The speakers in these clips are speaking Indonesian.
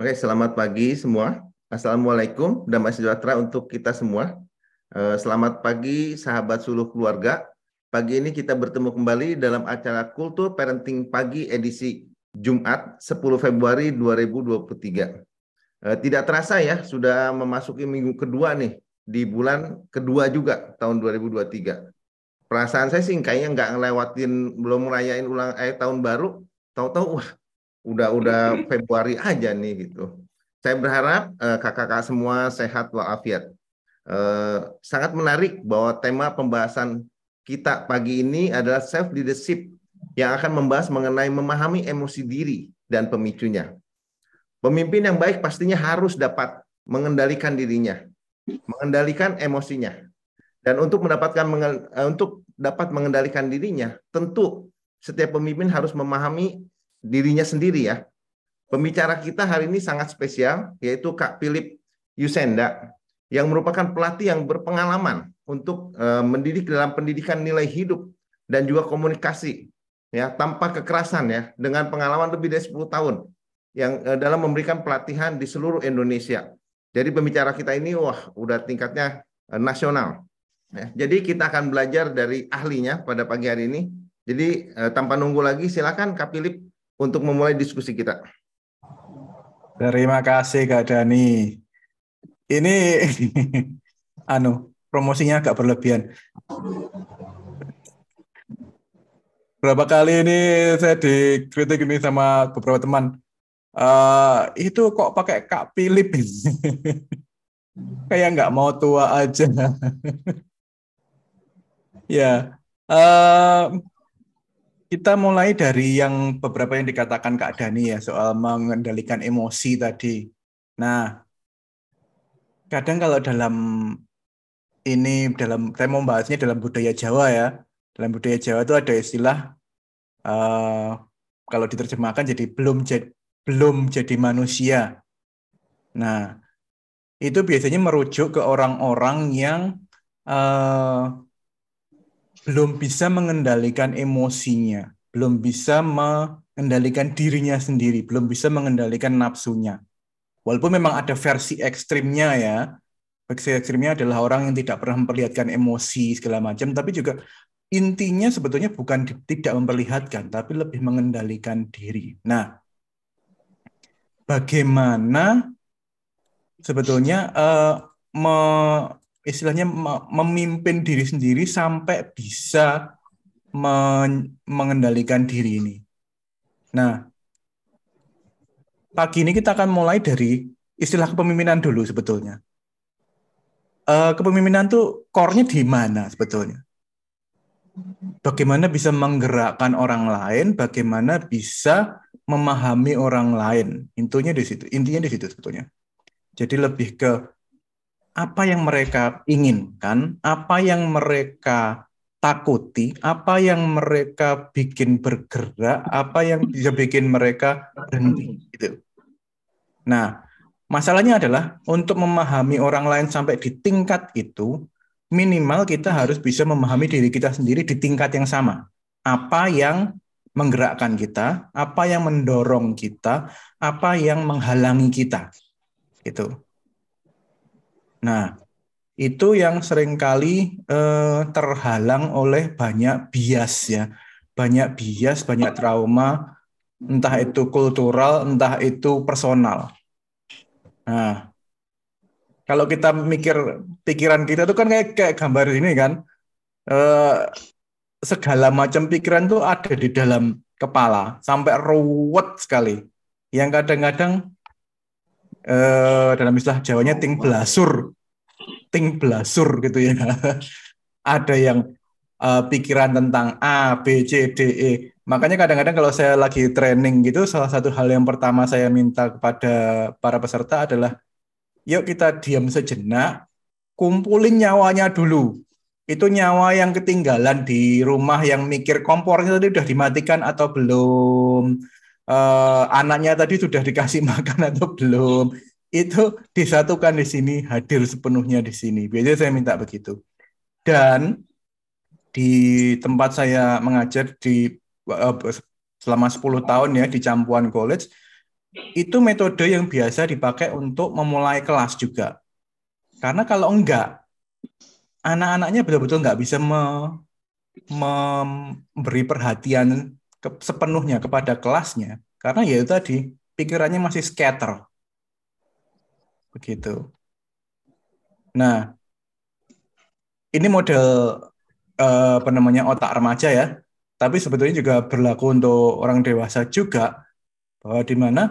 Oke, selamat pagi semua. Assalamualaikum, damai sejahtera untuk kita semua. Eh, selamat pagi sahabat suluh keluarga. Pagi ini kita bertemu kembali dalam acara Kultur Parenting Pagi edisi Jumat 10 Februari 2023. Eh, tidak terasa ya, sudah memasuki minggu kedua nih, di bulan kedua juga tahun 2023. Perasaan saya sih kayaknya nggak ngelewatin, belum merayain ulang eh, tahun baru, tahu-tahu wah udah udah Februari aja nih gitu. Saya berharap uh, kakak-kakak semua sehat walafiat. Uh, sangat menarik bahwa tema pembahasan kita pagi ini adalah self leadership yang akan membahas mengenai memahami emosi diri dan pemicunya. Pemimpin yang baik pastinya harus dapat mengendalikan dirinya, mengendalikan emosinya. Dan untuk mendapatkan eh, untuk dapat mengendalikan dirinya, tentu setiap pemimpin harus memahami dirinya sendiri ya. Pembicara kita hari ini sangat spesial, yaitu Kak Philip Yusenda, yang merupakan pelatih yang berpengalaman untuk uh, mendidik dalam pendidikan nilai hidup dan juga komunikasi, ya tanpa kekerasan ya, dengan pengalaman lebih dari 10 tahun yang uh, dalam memberikan pelatihan di seluruh Indonesia. Jadi pembicara kita ini wah udah tingkatnya uh, nasional. Ya, jadi kita akan belajar dari ahlinya pada pagi hari ini. Jadi tanpa nunggu lagi silakan Kak Philip untuk memulai diskusi kita. Terima kasih Kak Dani. Ini anu promosinya agak berlebihan. Berapa kali ini saya dikritik ini sama beberapa teman. Uh, itu kok pakai Kak Philip kayak nggak mau tua aja. ya, uh, kita mulai dari yang beberapa yang dikatakan Kak Dani ya soal mengendalikan emosi tadi. Nah, kadang kalau dalam ini dalam saya mau membahasnya dalam budaya Jawa ya. Dalam budaya Jawa itu ada istilah uh, kalau diterjemahkan jadi belum jadi belum jadi manusia. Nah, itu biasanya merujuk ke orang-orang yang uh, belum bisa mengendalikan emosinya, belum bisa mengendalikan dirinya sendiri, belum bisa mengendalikan nafsunya. Walaupun memang ada versi ekstrimnya ya, versi ekstrimnya adalah orang yang tidak pernah memperlihatkan emosi segala macam, tapi juga intinya sebetulnya bukan tidak memperlihatkan, tapi lebih mengendalikan diri. Nah, bagaimana sebetulnya uh, me istilahnya memimpin diri sendiri sampai bisa mengendalikan diri ini. Nah, pagi ini kita akan mulai dari istilah kepemimpinan dulu sebetulnya. Uh, kepemimpinan tuh core-nya di mana sebetulnya? Bagaimana bisa menggerakkan orang lain, bagaimana bisa memahami orang lain. Intinya di situ, intinya di situ sebetulnya. Jadi lebih ke apa yang mereka inginkan, apa yang mereka takuti, apa yang mereka bikin bergerak, apa yang bisa bikin mereka berhenti gitu. Nah, masalahnya adalah untuk memahami orang lain sampai di tingkat itu, minimal kita harus bisa memahami diri kita sendiri di tingkat yang sama. Apa yang menggerakkan kita, apa yang mendorong kita, apa yang menghalangi kita. Itu. Nah, itu yang sering kali eh, terhalang oleh banyak bias ya. Banyak bias, banyak trauma, entah itu kultural, entah itu personal. Nah, kalau kita mikir pikiran kita itu kan kayak kayak gambar ini kan. Eh, segala macam pikiran itu ada di dalam kepala sampai ruwet sekali. Yang kadang-kadang eh, dalam istilah Jawanya ting belasur, ting belasur gitu ya. Ada yang uh, pikiran tentang A, B, C, D, E. Makanya kadang-kadang kalau saya lagi training gitu, salah satu hal yang pertama saya minta kepada para peserta adalah, yuk kita diam sejenak, kumpulin nyawanya dulu. Itu nyawa yang ketinggalan di rumah yang mikir kompornya tadi udah dimatikan atau belum, uh, anaknya tadi sudah dikasih makan atau belum itu disatukan di sini, hadir sepenuhnya di sini. Biasanya saya minta begitu. Dan di tempat saya mengajar di uh, selama 10 tahun ya di Campuan College, itu metode yang biasa dipakai untuk memulai kelas juga. Karena kalau enggak, anak-anaknya betul-betul nggak bisa me, memberi perhatian ke, sepenuhnya kepada kelasnya. Karena ya tadi, pikirannya masih scatter. Begitu. Nah, ini model eh, apa namanya otak remaja ya, tapi sebetulnya juga berlaku untuk orang dewasa juga bahwa di mana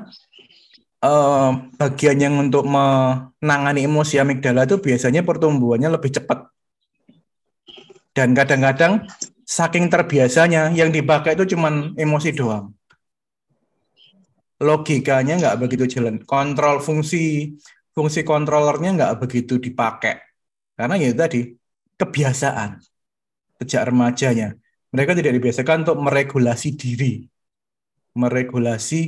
eh, bagian yang untuk menangani emosi amigdala itu biasanya pertumbuhannya lebih cepat dan kadang-kadang saking terbiasanya yang dipakai itu cuma emosi doang logikanya nggak begitu jalan kontrol fungsi fungsi kontrolernya nggak begitu dipakai karena ya tadi kebiasaan sejak remajanya. Mereka tidak dibiasakan untuk meregulasi diri, meregulasi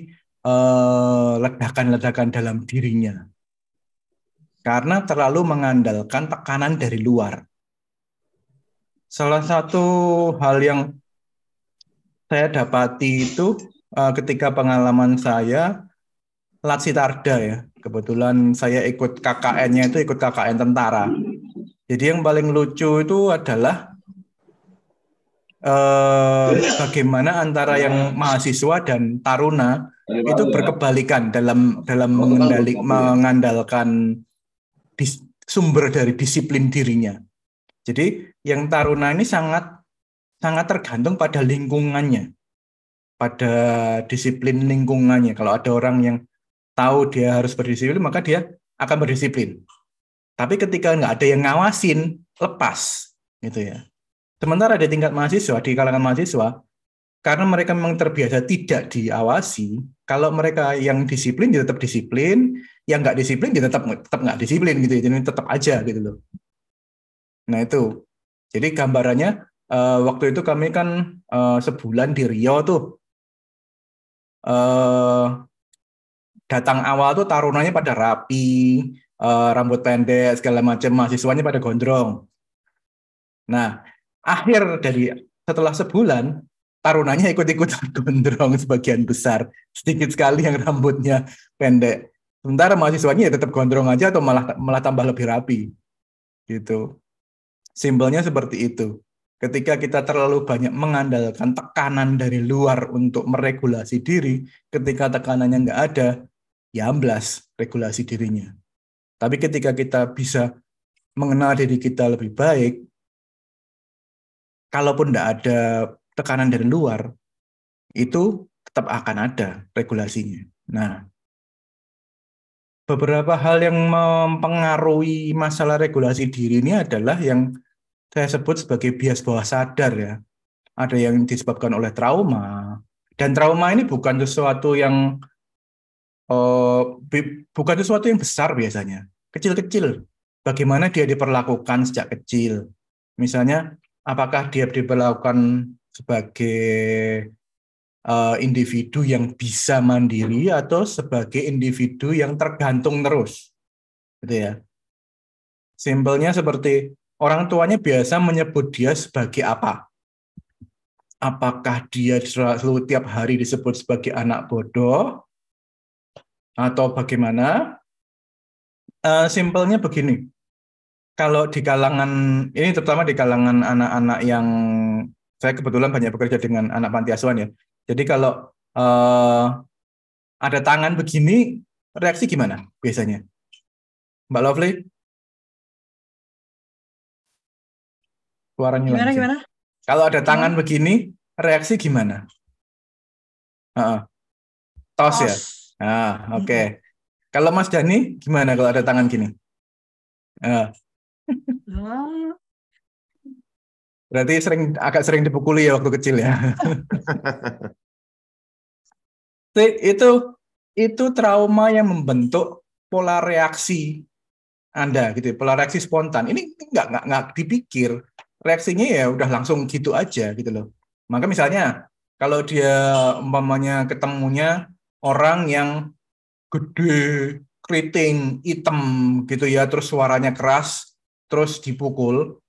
eh, ledakan-ledakan dalam dirinya. Karena terlalu mengandalkan tekanan dari luar. Salah satu hal yang saya dapati itu uh, ketika pengalaman saya Latsitarda ya. Kebetulan saya ikut KKN-nya itu ikut KKN tentara. Jadi yang paling lucu itu adalah eh, bagaimana antara yang mahasiswa dan taruna itu berkebalikan dalam dalam mengandalkan sumber dari disiplin dirinya. Jadi yang taruna ini sangat sangat tergantung pada lingkungannya, pada disiplin lingkungannya. Kalau ada orang yang tahu dia harus berdisiplin, maka dia akan berdisiplin. Tapi ketika nggak ada yang ngawasin, lepas gitu ya. Sementara di tingkat mahasiswa, di kalangan mahasiswa, karena mereka memang terbiasa tidak diawasi, kalau mereka yang disiplin dia tetap disiplin, yang nggak disiplin dia tetap tetap nggak disiplin gitu, ya. jadi tetap aja gitu loh. Nah itu, jadi gambarannya uh, waktu itu kami kan uh, sebulan di Rio tuh, uh, datang awal tuh tarunanya pada rapi, uh, rambut pendek segala macam mahasiswanya pada gondrong. Nah, akhir dari setelah sebulan tarunanya ikut-ikutan gondrong sebagian besar, sedikit sekali yang rambutnya pendek. Sementara mahasiswanya ya tetap gondrong aja atau malah malah tambah lebih rapi. Gitu. Simpelnya seperti itu. Ketika kita terlalu banyak mengandalkan tekanan dari luar untuk meregulasi diri, ketika tekanannya nggak ada, ya amblas regulasi dirinya. Tapi ketika kita bisa mengenal diri kita lebih baik, kalaupun tidak ada tekanan dari luar, itu tetap akan ada regulasinya. Nah, beberapa hal yang mempengaruhi masalah regulasi diri ini adalah yang saya sebut sebagai bias bawah sadar ya. Ada yang disebabkan oleh trauma, dan trauma ini bukan sesuatu yang uh, bukan sesuatu yang besar biasanya, kecil-kecil. Bagaimana dia diperlakukan sejak kecil? Misalnya, apakah dia diperlakukan sebagai uh, individu yang bisa mandiri atau sebagai individu yang tergantung terus, gitu ya? Simpelnya seperti orang tuanya biasa menyebut dia sebagai apa? Apakah dia selalu tiap hari disebut sebagai anak bodoh atau bagaimana? Uh, simpelnya begini, kalau di kalangan ini terutama di kalangan anak-anak yang saya kebetulan banyak bekerja dengan anak panti asuhan ya. Jadi kalau uh, ada tangan begini, reaksi gimana biasanya? Mbak Lovely? Suaranya gimana, gimana? Kalau ada tangan begini, reaksi gimana? Uh -uh. Tos, ya? Tos ya? Nah, oke. Okay. Kalau Mas Dani gimana kalau ada tangan gini? Uh. Berarti sering agak sering dipukuli ya waktu kecil ya. itu itu trauma yang membentuk pola reaksi Anda gitu, ya, pola reaksi spontan. Ini nggak nggak nggak dipikir, reaksinya ya udah langsung gitu aja gitu loh. Maka misalnya kalau dia umpamanya ketemunya orang yang gede, keriting, hitam gitu ya, terus suaranya keras, terus dipukul,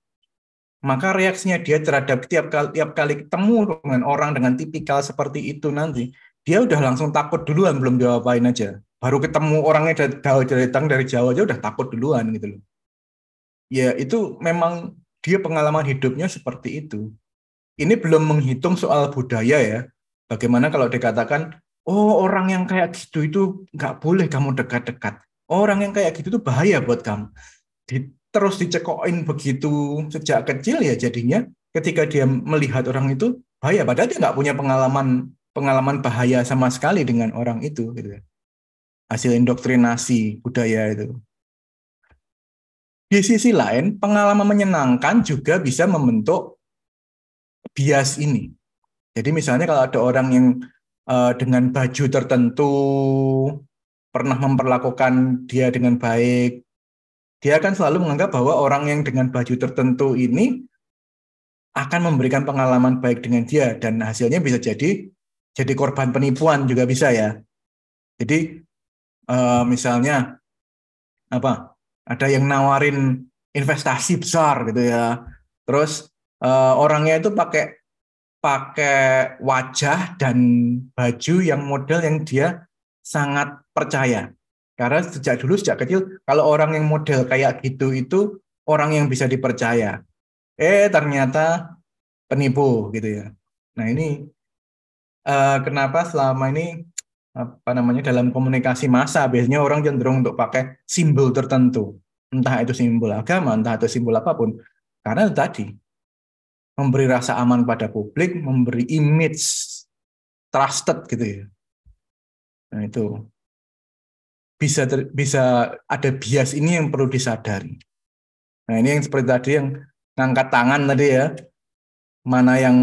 maka reaksinya dia terhadap tiap kali tiap kali ketemu dengan orang dengan tipikal seperti itu nanti, dia udah langsung takut duluan belum diapain aja. Baru ketemu orangnya dari datang dari Jawa aja udah takut duluan gitu loh. Ya itu memang dia pengalaman hidupnya seperti itu. Ini belum menghitung soal budaya ya. Bagaimana kalau dikatakan, oh orang yang kayak gitu itu nggak boleh kamu dekat-dekat. Orang yang kayak gitu itu bahaya buat kamu. Terus dicekokin begitu sejak kecil ya jadinya ketika dia melihat orang itu bahaya. Padahal dia nggak punya pengalaman pengalaman bahaya sama sekali dengan orang itu gitu. Hasil indoktrinasi budaya itu. Di sisi lain, pengalaman menyenangkan juga bisa membentuk bias ini. Jadi misalnya kalau ada orang yang uh, dengan baju tertentu pernah memperlakukan dia dengan baik, dia akan selalu menganggap bahwa orang yang dengan baju tertentu ini akan memberikan pengalaman baik dengan dia dan hasilnya bisa jadi jadi korban penipuan juga bisa ya. Jadi uh, misalnya apa? Ada yang nawarin investasi besar gitu ya. Terus uh, orangnya itu pakai pakai wajah dan baju yang model yang dia sangat percaya. Karena sejak dulu sejak kecil kalau orang yang model kayak gitu itu orang yang bisa dipercaya. Eh ternyata penipu gitu ya. Nah ini uh, kenapa selama ini apa namanya dalam komunikasi massa biasanya orang cenderung untuk pakai simbol tertentu entah itu simbol agama entah itu simbol apa pun karena itu tadi memberi rasa aman pada publik memberi image trusted gitu ya nah itu bisa ter, bisa ada bias ini yang perlu disadari nah ini yang seperti tadi yang ngangkat tangan tadi ya mana yang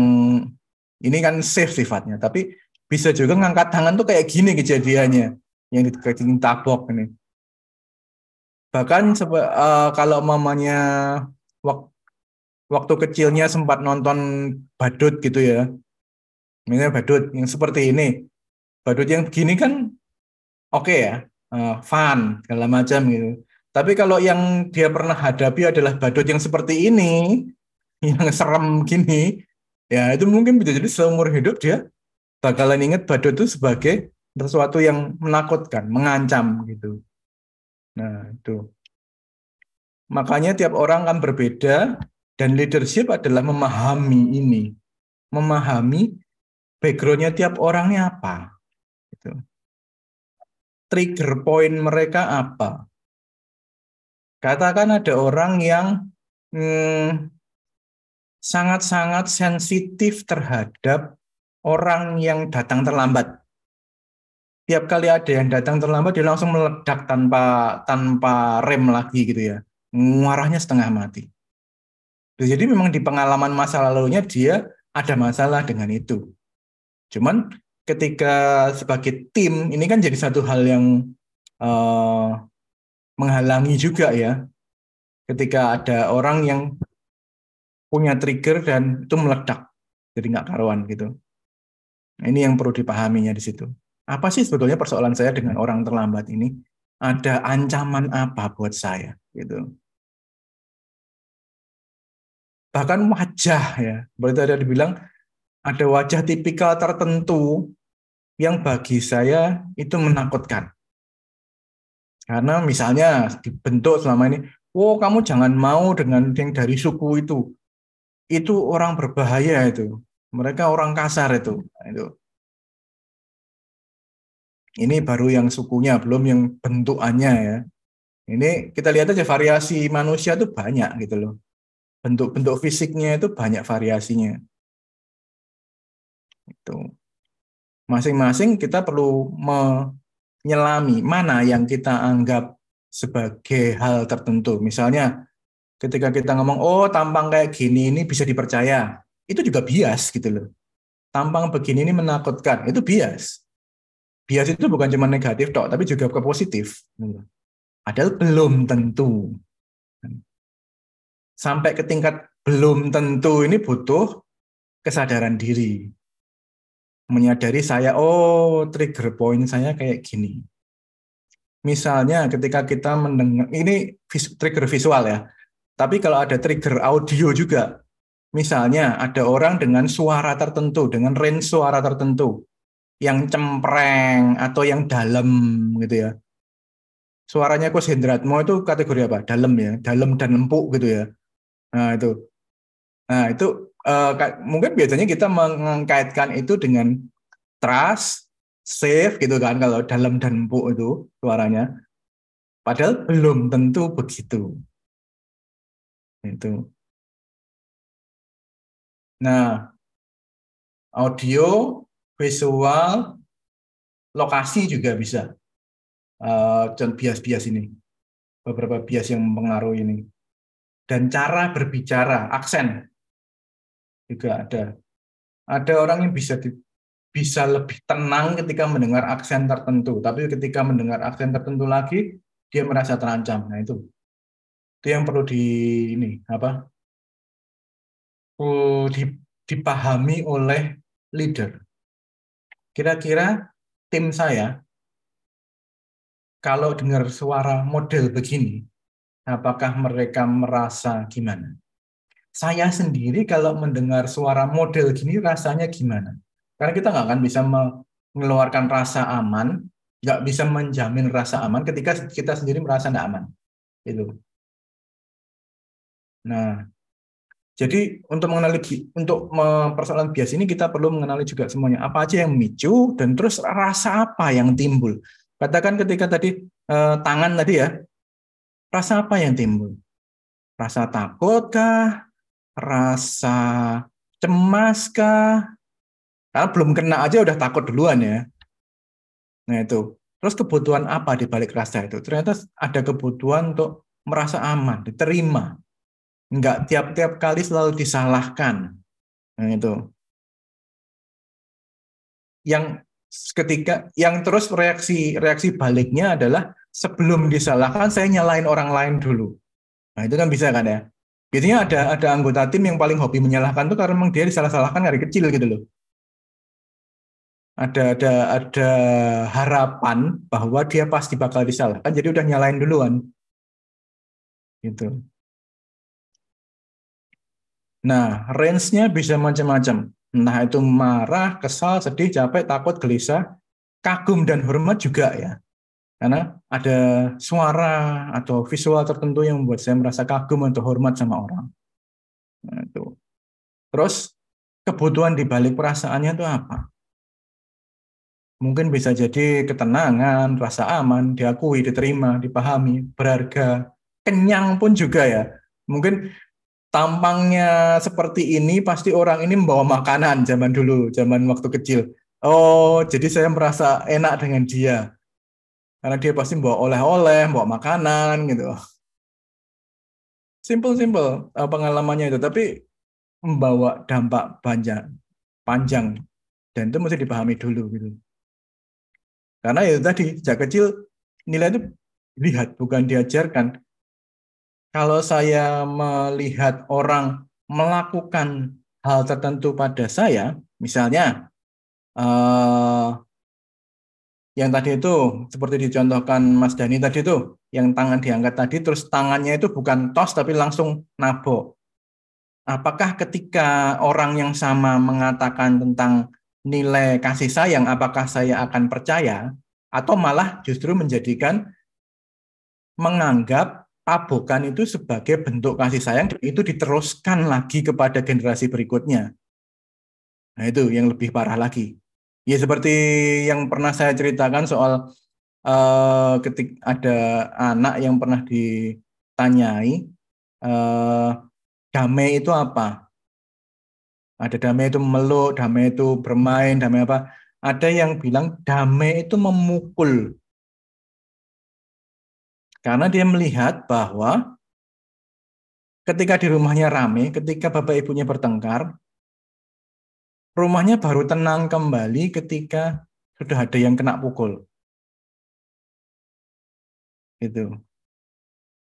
ini kan safe sifatnya, tapi bisa juga ngangkat tangan tuh kayak gini kejadiannya yang diketin tabok ini. Bahkan uh, kalau mamanya waktu waktu kecilnya sempat nonton badut gitu ya. Misalnya badut yang seperti ini. Badut yang begini kan oke okay ya, uh, fun segala macam gitu. Tapi kalau yang dia pernah hadapi adalah badut yang seperti ini, yang serem gini, ya itu mungkin bisa jadi seumur hidup dia bakalan ingat badut itu sebagai sesuatu yang menakutkan, mengancam gitu. Nah, itu. Makanya tiap orang kan berbeda dan leadership adalah memahami ini. Memahami backgroundnya tiap orang ini apa. Gitu. Trigger point mereka apa. Katakan ada orang yang hmm, sangat-sangat sensitif terhadap orang yang datang terlambat. Tiap kali ada yang datang terlambat, dia langsung meledak tanpa tanpa rem lagi gitu ya. Nguarahnya setengah mati. Jadi memang di pengalaman masa lalunya dia ada masalah dengan itu. Cuman ketika sebagai tim ini kan jadi satu hal yang uh, menghalangi juga ya. Ketika ada orang yang punya trigger dan itu meledak jadi nggak karuan gitu. Nah, ini yang perlu dipahaminya di situ. Apa sih sebetulnya persoalan saya dengan orang terlambat ini? Ada ancaman apa buat saya gitu? Bahkan wajah ya, berarti ada dibilang ada wajah tipikal tertentu yang bagi saya itu menakutkan. Karena misalnya dibentuk selama ini, oh kamu jangan mau dengan yang dari suku itu itu orang berbahaya itu. Mereka orang kasar itu. Nah, itu. Ini baru yang sukunya, belum yang bentukannya ya. Ini kita lihat aja variasi manusia itu banyak gitu loh. Bentuk-bentuk fisiknya itu banyak variasinya. Itu. Masing-masing kita perlu menyelami mana yang kita anggap sebagai hal tertentu. Misalnya ketika kita ngomong oh tampang kayak gini ini bisa dipercaya itu juga bias gitu loh. Tampang begini ini menakutkan itu bias. Bias itu bukan cuma negatif dok tapi juga ke positif. Padahal belum tentu. Sampai ke tingkat belum tentu ini butuh kesadaran diri menyadari saya oh trigger point saya kayak gini misalnya ketika kita mendengar ini trigger visual ya tapi kalau ada trigger audio juga, misalnya ada orang dengan suara tertentu, dengan range suara tertentu, yang cempreng atau yang dalam gitu ya. Suaranya Coach Hendratmo itu kategori apa? Dalam ya, dalam dan empuk gitu ya. Nah itu, nah itu uh, mungkin biasanya kita mengkaitkan itu dengan trust, safe gitu kan kalau dalam dan empuk itu suaranya. Padahal belum tentu begitu. Itu. Nah, audio, visual, lokasi juga bisa. Uh, bias-bias ini. Beberapa bias yang mempengaruhi ini. Dan cara berbicara, aksen juga ada. Ada orang yang bisa di, bisa lebih tenang ketika mendengar aksen tertentu, tapi ketika mendengar aksen tertentu lagi dia merasa terancam. Nah itu itu yang perlu di ini apa di, dipahami oleh leader. Kira-kira tim saya kalau dengar suara model begini, apakah mereka merasa gimana? Saya sendiri kalau mendengar suara model gini rasanya gimana? Karena kita nggak akan bisa mengeluarkan rasa aman nggak bisa menjamin rasa aman ketika kita sendiri merasa nggak aman. Itu. Nah, jadi untuk mengenali untuk persoalan bias ini kita perlu mengenali juga semuanya apa aja yang memicu dan terus rasa apa yang timbul. Katakan ketika tadi eh, tangan tadi ya, rasa apa yang timbul? Rasa takut kah? Rasa cemas kah? Karena belum kena aja udah takut duluan ya. Nah itu. Terus kebutuhan apa di balik rasa itu? Ternyata ada kebutuhan untuk merasa aman, diterima. Enggak tiap-tiap kali selalu disalahkan. Nah itu. Yang ketika yang terus reaksi reaksi baliknya adalah sebelum disalahkan saya nyalain orang lain dulu. Nah itu kan bisa kan ya. Biasanya ada ada anggota tim yang paling hobi menyalahkan tuh karena memang dia disalah-salahkan dari kecil gitu loh. Ada ada ada harapan bahwa dia pasti bakal disalahkan jadi udah nyalain duluan. Gitu. Nah range-nya bisa macam-macam. Entah itu marah kesal sedih capek takut gelisah kagum dan hormat juga ya karena ada suara atau visual tertentu yang membuat saya merasa kagum atau hormat sama orang nah, itu terus kebutuhan di balik perasaannya itu apa Mungkin bisa jadi ketenangan, rasa aman, diakui, diterima, dipahami, berharga, kenyang pun juga ya. Mungkin tampangnya seperti ini pasti orang ini membawa makanan zaman dulu, zaman waktu kecil. Oh, jadi saya merasa enak dengan dia. Karena dia pasti membawa oleh-oleh, membawa makanan gitu. Simple-simple eh, pengalamannya itu, tapi membawa dampak panjang, panjang dan itu mesti dipahami dulu gitu. Karena ya tadi sejak kecil nilai itu lihat bukan diajarkan. Kalau saya melihat orang melakukan hal tertentu pada saya, misalnya eh, yang tadi itu seperti dicontohkan Mas Dani tadi itu, yang tangan diangkat tadi terus tangannya itu bukan tos tapi langsung nabok. Apakah ketika orang yang sama mengatakan tentang nilai kasih sayang, apakah saya akan percaya atau malah justru menjadikan menganggap tabokan itu sebagai bentuk kasih sayang itu diteruskan lagi kepada generasi berikutnya. Nah, itu yang lebih parah lagi. Ya seperti yang pernah saya ceritakan soal uh, ketik ada anak yang pernah ditanyai uh, damai itu apa? Ada damai itu meluk, damai itu bermain, damai apa. Ada yang bilang damai itu memukul. Karena dia melihat bahwa ketika di rumahnya rame, ketika bapak ibunya bertengkar, rumahnya baru tenang kembali ketika sudah ada yang kena pukul. Itu.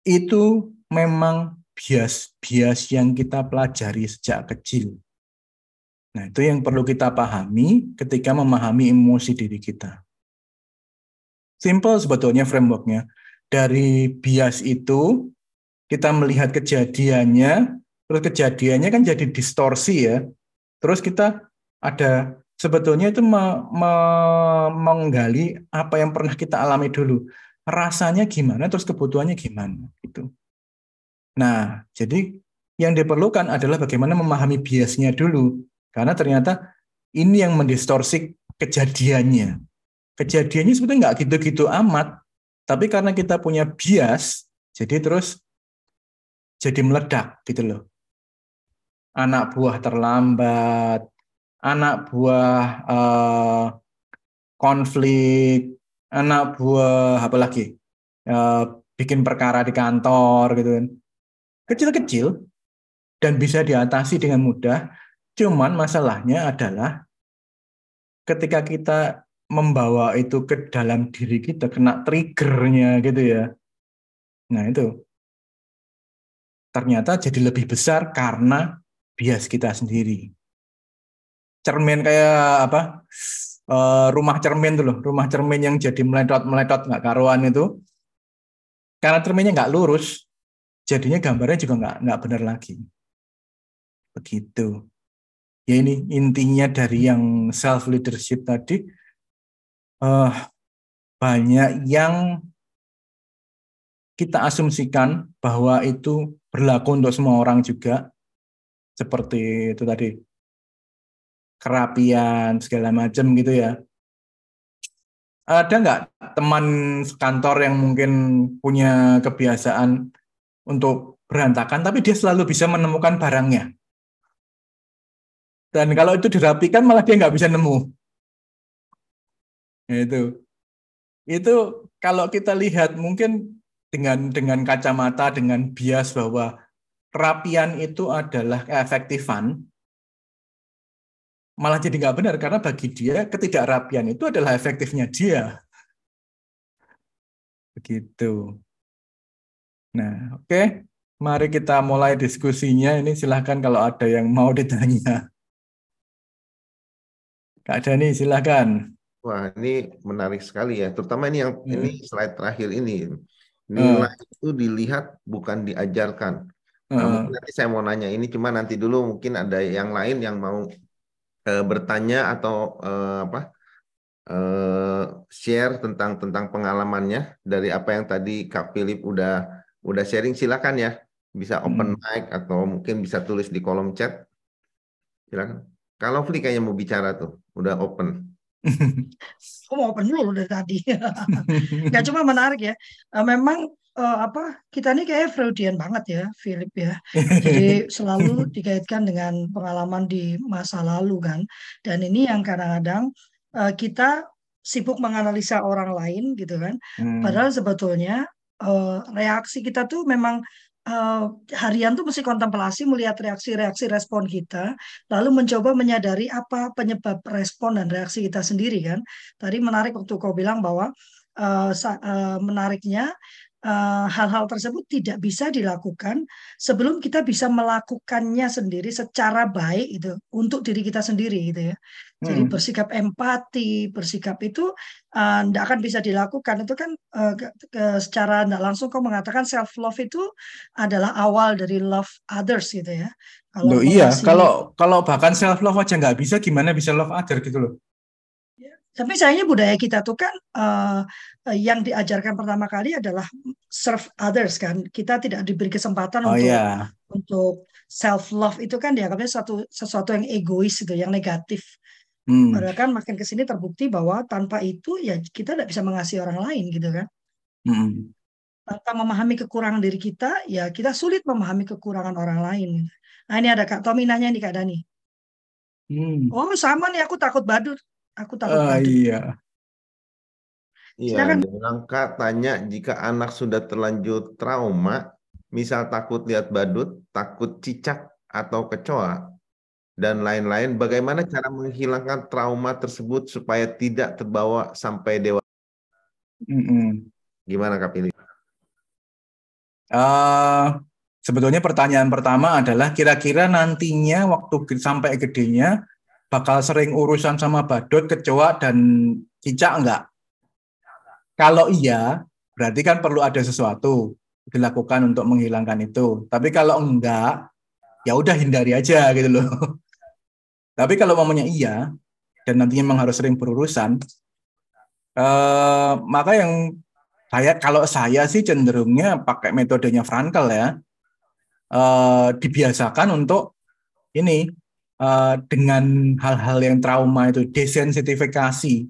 Itu memang bias-bias yang kita pelajari sejak kecil. Nah, itu yang perlu kita pahami ketika memahami emosi diri kita. Simple sebetulnya frameworknya. Dari bias itu, kita melihat kejadiannya, terus kejadiannya kan jadi distorsi ya. Terus kita ada sebetulnya itu me, me, menggali apa yang pernah kita alami dulu. Rasanya gimana, terus kebutuhannya gimana gitu. Nah, jadi yang diperlukan adalah bagaimana memahami biasnya dulu. Karena ternyata ini yang mendistorsi kejadiannya. Kejadiannya sebetulnya nggak gitu-gitu amat, tapi karena kita punya bias, jadi terus jadi meledak gitu loh. Anak buah terlambat, anak buah uh, konflik, anak buah apa lagi, uh, bikin perkara di kantor gitu kan, kecil-kecil dan bisa diatasi dengan mudah. Cuman masalahnya adalah ketika kita membawa itu ke dalam diri kita, kena triggernya gitu ya. Nah itu. Ternyata jadi lebih besar karena bias kita sendiri. Cermin kayak apa? Uh, rumah cermin tuh loh rumah cermin yang jadi meletot meletot nggak karuan itu. Karena cerminnya nggak lurus jadinya gambarnya juga nggak nggak benar lagi. Begitu. Ya ini intinya dari yang self leadership tadi. Uh, banyak yang kita asumsikan bahwa itu berlaku untuk semua orang juga seperti itu tadi kerapian segala macam gitu ya. Ada nggak teman kantor yang mungkin punya kebiasaan untuk berantakan, tapi dia selalu bisa menemukan barangnya. Dan kalau itu dirapikan malah dia nggak bisa nemu. Itu, itu kalau kita lihat mungkin dengan dengan kacamata dengan bias bahwa kerapian itu adalah keefektifan, malah jadi nggak benar karena bagi dia ketidakrapian itu adalah efektifnya dia. Begitu. Nah, oke. Okay. Mari kita mulai diskusinya. Ini silahkan kalau ada yang mau ditanya. Kak Dani, silahkan. Wah, ini menarik sekali ya. Terutama ini yang hmm. ini slide terakhir ini. Nilai uh. itu dilihat bukan diajarkan. Nah, nanti saya mau nanya ini, cuma nanti dulu mungkin ada yang lain yang mau uh, bertanya atau uh, apa uh, share tentang tentang pengalamannya dari apa yang tadi Kak Philip udah udah sharing. Silakan ya bisa open hmm. mic atau mungkin bisa tulis di kolom chat. Silakan. Kalau Fli kayaknya mau bicara tuh udah open Aku mau open dulu dari tadi. Gak cuma menarik ya. Memang uh, apa kita ini kayak Freudian banget ya, Philip ya. Jadi selalu dikaitkan dengan pengalaman di masa lalu kan. Dan ini yang kadang-kadang uh, kita sibuk menganalisa orang lain gitu kan. Hmm. Padahal sebetulnya uh, reaksi kita tuh memang uh, harian tuh mesti kontemplasi melihat reaksi-reaksi respon kita, lalu mencoba menyadari apa penyebab respon dan reaksi kita sendiri kan. Tadi menarik waktu kau bilang bahwa uh, uh, menariknya hal-hal uh, tersebut tidak bisa dilakukan sebelum kita bisa melakukannya sendiri secara baik itu untuk diri kita sendiri gitu ya. Jadi hmm. bersikap empati, bersikap itu tidak uh, akan bisa dilakukan itu kan uh, ke, ke, secara tidak langsung kau mengatakan self love itu adalah awal dari love others gitu ya. Kalau Loh, iya, kalau kalau bahkan self love aja nggak bisa, gimana bisa love other gitu loh? Tapi sayangnya budaya kita tuh kan uh, yang diajarkan pertama kali adalah serve others kan. Kita tidak diberi kesempatan oh, untuk yeah. untuk self love itu kan dianggapnya satu sesuatu yang egois itu, yang negatif. Hmm. Padahal kan makin ke sini terbukti bahwa tanpa itu ya kita tidak bisa mengasihi orang lain gitu kan. Hmm. Tanpa memahami kekurangan diri kita, ya kita sulit memahami kekurangan orang lain. Nah ini ada Kak Tommy nanya nih Kak Dani. Hmm. Oh sama nih aku takut badut. Aku takut uh, Iya. Iya, bilang Kak tanya jika anak sudah terlanjur trauma, misal takut lihat badut, takut cicak atau kecoa, dan lain-lain, bagaimana cara menghilangkan trauma tersebut supaya tidak terbawa sampai dewasa? Mm -hmm. Gimana Kak Pilih? Uh, sebetulnya pertanyaan pertama adalah kira-kira nantinya waktu sampai gedenya bakal sering urusan sama badut, kecoa, dan cicak enggak? Kalau iya, berarti kan perlu ada sesuatu dilakukan untuk menghilangkan itu. Tapi kalau enggak, ya udah hindari aja gitu loh. Tapi kalau mamanya iya, dan nantinya memang harus sering berurusan, eh, maka yang saya kalau saya sih cenderungnya pakai metodenya Frankel ya, eh, dibiasakan untuk ini eh, dengan hal-hal yang trauma itu desensitifikasi.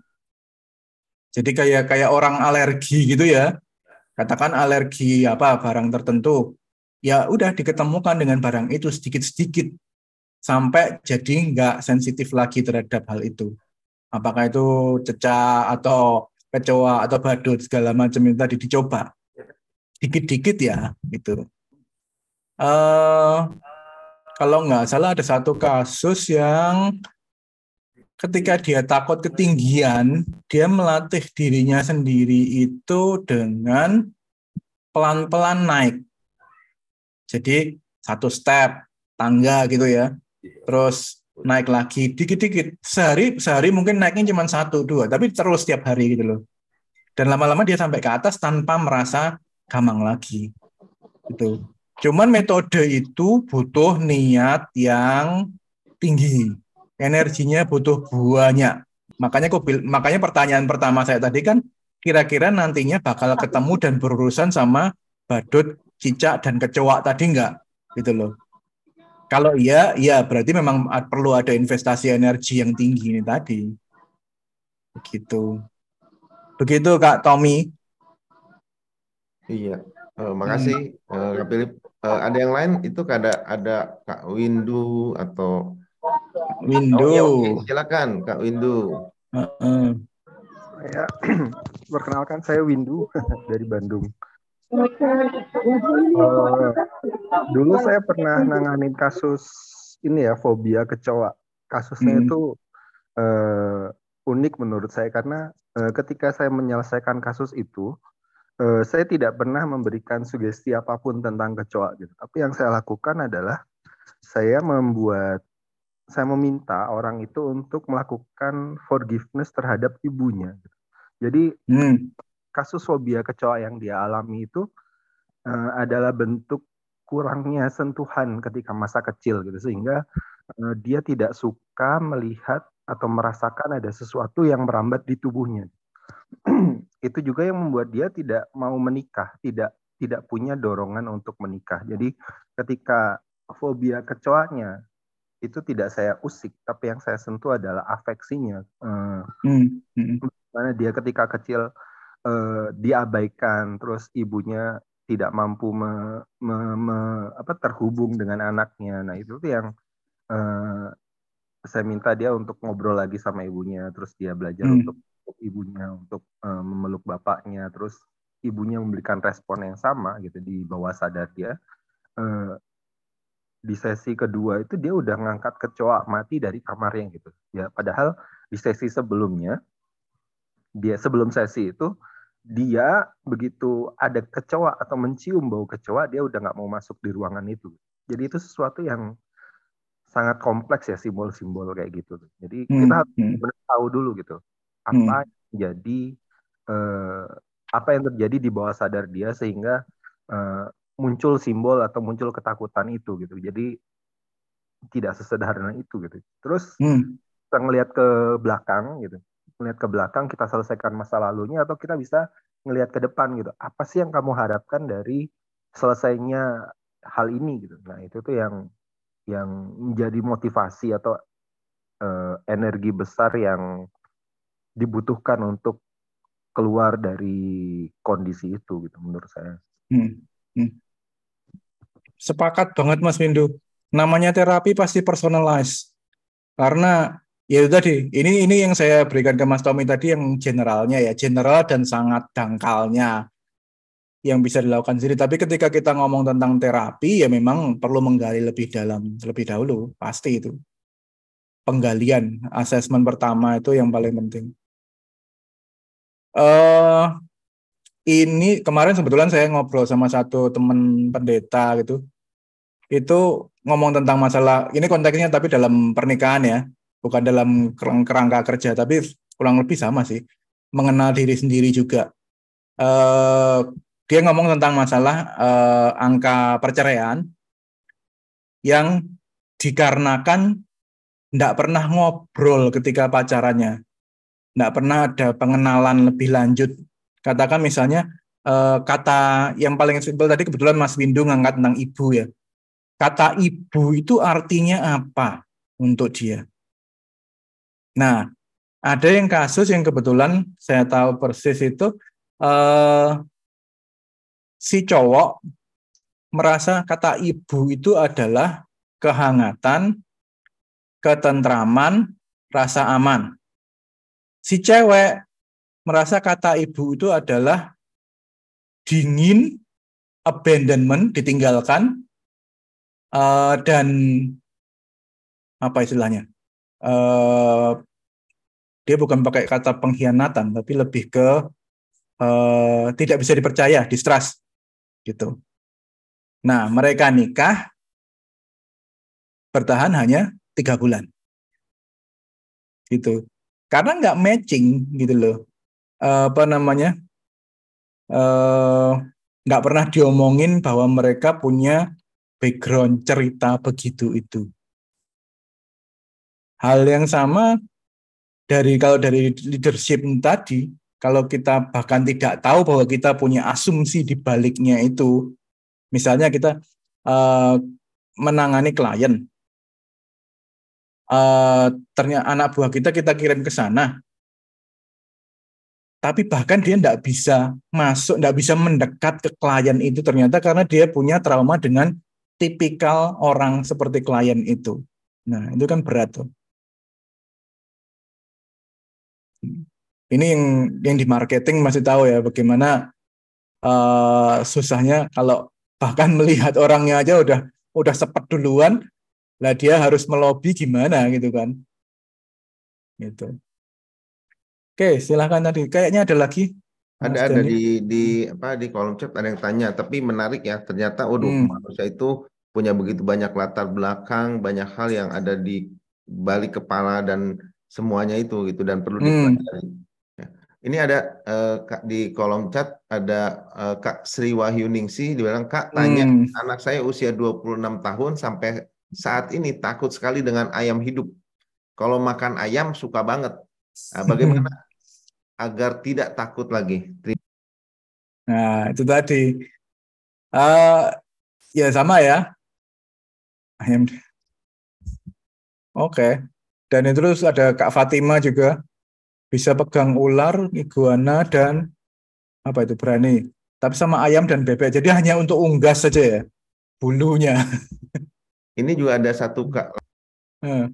Jadi kayak kayak orang alergi gitu ya, katakan alergi apa barang tertentu, ya udah diketemukan dengan barang itu sedikit-sedikit sampai jadi nggak sensitif lagi terhadap hal itu. Apakah itu cecak atau kecoa atau badut segala macam yang tadi dicoba. Dikit-dikit ya gitu. Uh, kalau nggak salah ada satu kasus yang ketika dia takut ketinggian, dia melatih dirinya sendiri itu dengan pelan-pelan naik. Jadi satu step tangga gitu ya. Terus naik lagi dikit-dikit. Sehari sehari mungkin naiknya cuma satu dua tapi terus setiap hari gitu loh. Dan lama-lama dia sampai ke atas tanpa merasa gamang lagi. Itu cuman metode itu butuh niat yang tinggi energinya butuh banyak makanya kok makanya pertanyaan pertama saya tadi kan kira-kira nantinya bakal ketemu dan berurusan sama badut cicak dan kecoa tadi enggak gitu loh kalau iya, iya berarti memang perlu ada investasi energi yang tinggi ini tadi. Begitu. Begitu Kak Tommy. Iya, uh, makasih hmm. uh, Kak Philip. Uh, ada yang lain itu ada ada Kak Windu atau Windu. Oh, ya, okay. silakan Kak Windu. Uh -uh. Ya, perkenalkan saya Windu dari Bandung. Uh, dulu saya pernah nanganin kasus ini ya fobia kecoa. Kasusnya hmm. itu uh, unik menurut saya karena uh, ketika saya menyelesaikan kasus itu, uh, saya tidak pernah memberikan sugesti apa pun tentang kecoa gitu. Tapi yang saya lakukan adalah saya membuat saya meminta orang itu untuk melakukan forgiveness terhadap ibunya. Gitu. Jadi hmm kasus fobia kecoa yang dia alami itu uh, adalah bentuk kurangnya sentuhan ketika masa kecil gitu sehingga uh, dia tidak suka melihat atau merasakan ada sesuatu yang merambat di tubuhnya. itu juga yang membuat dia tidak mau menikah, tidak tidak punya dorongan untuk menikah. Jadi ketika fobia kecoanya itu tidak saya usik, tapi yang saya sentuh adalah afeksinya. Uh, hmm. Hmm. Karena dia ketika kecil uh, diabaikan terus ibunya tidak mampu me, me, me, apa, terhubung dengan anaknya nah itu tuh yang uh, saya minta dia untuk ngobrol lagi sama ibunya terus dia belajar hmm. untuk ibunya untuk uh, memeluk bapaknya terus ibunya memberikan respon yang sama gitu di bawah sadar dia uh, di sesi kedua itu dia udah ngangkat kecoa mati dari kamarnya gitu ya padahal di sesi sebelumnya dia sebelum sesi itu dia begitu ada kecoa atau mencium bau kecoa dia udah nggak mau masuk di ruangan itu jadi itu sesuatu yang sangat kompleks ya simbol-simbol kayak gitu jadi hmm. kita harus hmm. tahu dulu gitu apa hmm. jadi eh, apa yang terjadi di bawah sadar dia sehingga eh, muncul simbol atau muncul ketakutan itu gitu. Jadi tidak sesederhana itu gitu. Terus hmm. kita ngelihat ke belakang gitu. Melihat ke belakang kita selesaikan masa lalunya atau kita bisa ngelihat ke depan gitu. Apa sih yang kamu harapkan dari selesainya hal ini gitu? Nah itu tuh yang yang menjadi motivasi atau uh, energi besar yang dibutuhkan untuk keluar dari kondisi itu gitu menurut saya hmm. Hmm. sepakat banget Mas Windu namanya terapi pasti personalized karena Ya itu tadi, ini ini yang saya berikan ke Mas Tommy tadi yang generalnya ya, general dan sangat dangkalnya yang bisa dilakukan sendiri. Tapi ketika kita ngomong tentang terapi, ya memang perlu menggali lebih dalam lebih dahulu, pasti itu. Penggalian, asesmen pertama itu yang paling penting. Uh, ini kemarin sebetulnya saya ngobrol sama satu teman pendeta gitu. Itu ngomong tentang masalah, ini konteksnya tapi dalam pernikahan ya bukan dalam kerangka kerja tapi kurang lebih sama sih mengenal diri sendiri juga uh, dia ngomong tentang masalah uh, angka perceraian yang dikarenakan nggak pernah ngobrol ketika pacarannya, nggak pernah ada pengenalan lebih lanjut. Katakan misalnya eh, kata yang paling simpel tadi kebetulan Mas Windu ngangkat tentang ibu ya. Kata ibu itu artinya apa untuk dia? Nah, ada yang kasus yang kebetulan saya tahu persis itu eh, si cowok merasa kata ibu itu adalah kehangatan, ketentraman, rasa aman. Si cewek merasa kata ibu itu adalah dingin, abandonment, ditinggalkan, uh, dan apa istilahnya? Uh, dia bukan pakai kata pengkhianatan, tapi lebih ke uh, tidak bisa dipercaya, distrust, gitu. Nah, mereka nikah bertahan hanya tiga bulan, gitu. Karena nggak matching, gitu loh. Uh, apa namanya? nggak uh, pernah diomongin bahwa mereka punya background cerita begitu itu. Hal yang sama dari kalau dari leadership tadi, kalau kita bahkan tidak tahu bahwa kita punya asumsi di baliknya itu, misalnya kita uh, menangani klien, uh, ternyata anak buah kita kita kirim ke sana, tapi bahkan dia tidak bisa masuk, tidak bisa mendekat ke klien itu ternyata karena dia punya trauma dengan tipikal orang seperti klien itu. Nah, itu kan berat tuh. Ini yang yang di marketing masih tahu ya bagaimana uh, susahnya kalau bahkan melihat orangnya aja udah udah sepet duluan, lah dia harus melobi gimana gitu kan. Gitu. Oke, silahkan tadi. Kayaknya ada lagi ada ada di di apa di kolom chat ada yang tanya tapi menarik ya ternyata waduh hmm. manusia itu punya begitu banyak latar belakang, banyak hal yang ada di balik kepala dan semuanya itu gitu dan perlu hmm. dipelajari. Ya. Ini ada uh, Kak di kolom chat ada uh, Kak Sri Wahyuningsi dibilang Kak tanya hmm. anak saya usia 26 tahun sampai saat ini takut sekali dengan ayam hidup. Kalau makan ayam suka banget. Nah, bagaimana agar tidak takut lagi? Nah, itu tadi. Uh, ya sama ya ayam. Oke. Okay. Dan itu terus ada Kak Fatima juga bisa pegang ular, iguana dan apa itu berani. Tapi sama ayam dan bebek. Jadi hanya untuk unggas saja ya bulunya. Ini juga ada satu Kak hmm.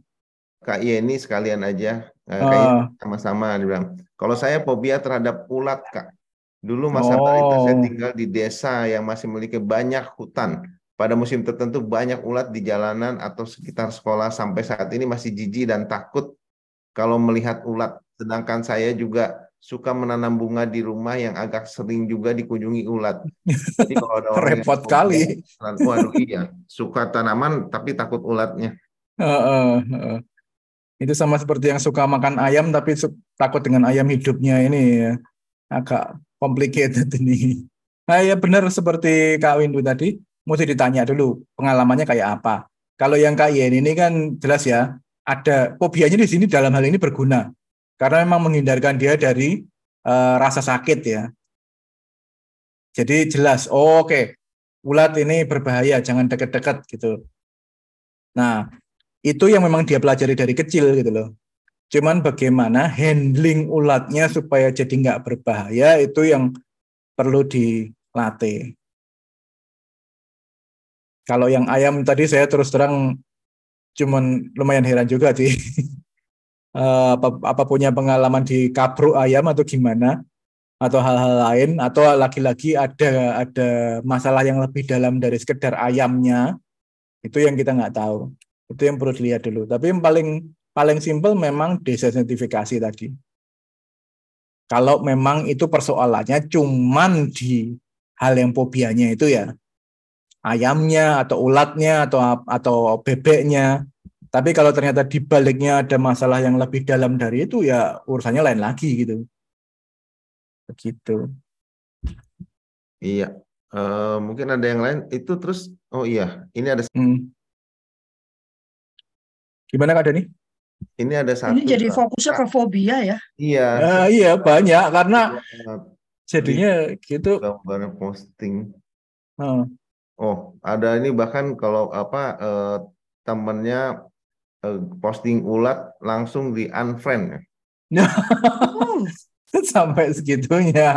Kak Yeni sekalian aja. Kak uh. sama-sama dibilang. Kalau saya fobia terhadap ulat Kak. Dulu masa oh. balita saya tinggal di desa yang masih memiliki banyak hutan pada musim tertentu banyak ulat di jalanan atau sekitar sekolah sampai saat ini masih jijik dan takut kalau melihat ulat. Sedangkan saya juga suka menanam bunga di rumah yang agak sering juga dikunjungi ulat. Jadi kalau ada orang repot yang kali. Waduh iya, suka tanaman tapi takut ulatnya. Uh, uh, uh. Itu sama seperti yang suka makan ayam tapi takut dengan ayam hidupnya ini ya. Agak complicated ini. Nah, ya benar seperti Kak Windu tadi mesti ditanya dulu pengalamannya kayak apa. Kalau yang Kak Yen ini kan jelas ya, ada fobianya di sini dalam hal ini berguna. Karena memang menghindarkan dia dari uh, rasa sakit ya. Jadi jelas, oh, oke, okay. ulat ini berbahaya, jangan dekat-dekat gitu. Nah, itu yang memang dia pelajari dari kecil gitu loh. Cuman bagaimana handling ulatnya supaya jadi nggak berbahaya itu yang perlu dilatih. Kalau yang ayam tadi saya terus terang cuman lumayan heran juga sih. Eh, apa, apa punya pengalaman di kabruk ayam atau gimana? Atau hal-hal lain? Atau lagi-lagi ada ada masalah yang lebih dalam dari sekedar ayamnya? Itu yang kita nggak tahu. Itu yang perlu dilihat dulu. Tapi yang paling paling simpel memang desensitifikasi tadi. Kalau memang itu persoalannya cuman di hal yang fobianya itu ya. Ayamnya atau ulatnya atau atau bebeknya. Tapi kalau ternyata di baliknya ada masalah yang lebih dalam dari itu ya urusannya lain lagi gitu. Begitu. Iya. Uh, mungkin ada yang lain itu terus oh iya ini ada hmm. Gimana Kak Dani? Ini ada satu. Ini jadi fokusnya ke fobia ya. Iya. Nah, iya banyak karena Banget. jadinya gitu. gambar posting. Oh. Oh, ada ini bahkan kalau apa eh, temennya posting ulat langsung di unfriend. Sampai segitunya.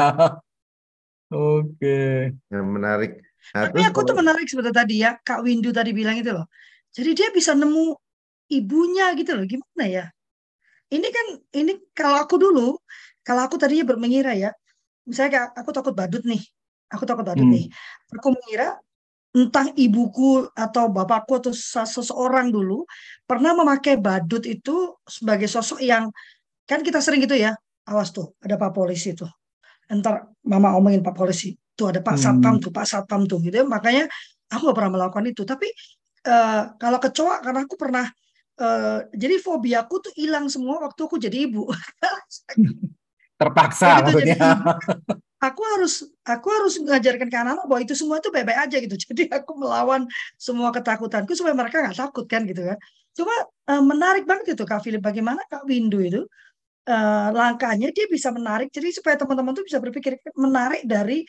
Oke. Yang menarik. Nah, tapi aku tuh menarik seperti tadi ya, Kak Windu tadi bilang itu loh. Jadi dia bisa nemu ibunya gitu loh. Gimana ya? Ini kan ini kalau aku dulu, kalau aku tadinya bermengira ya, misalnya kayak aku takut badut nih, aku takut badut Hmm. nih. Aku mengira entah ibuku atau bapakku atau se- seseorang dulu pernah memakai badut itu sebagai sosok yang kan kita sering gitu ya, awas tuh ada pak polisi tuh. Entar mama omongin pak polisi, tuh ada pak Hmm. satpam tuh, pak satpam tuh gitu. ya. Makanya aku gak pernah melakukan itu. Tapi eh, kalau kecoa karena aku pernah eh, jadi fobiaku tuh hilang semua waktu aku jadi ibu. Terpaksa jadi maksudnya. ibu, aku harus aku harus mengajarkan ke anak-anak bahwa itu semua itu baik-baik aja gitu. Jadi aku melawan semua ketakutanku supaya mereka nggak takut kan gitu kan. Cuma eh, menarik banget itu Kak Philip bagaimana Kak Windu itu eh, langkahnya dia bisa menarik jadi supaya teman-teman tuh bisa berpikir menarik dari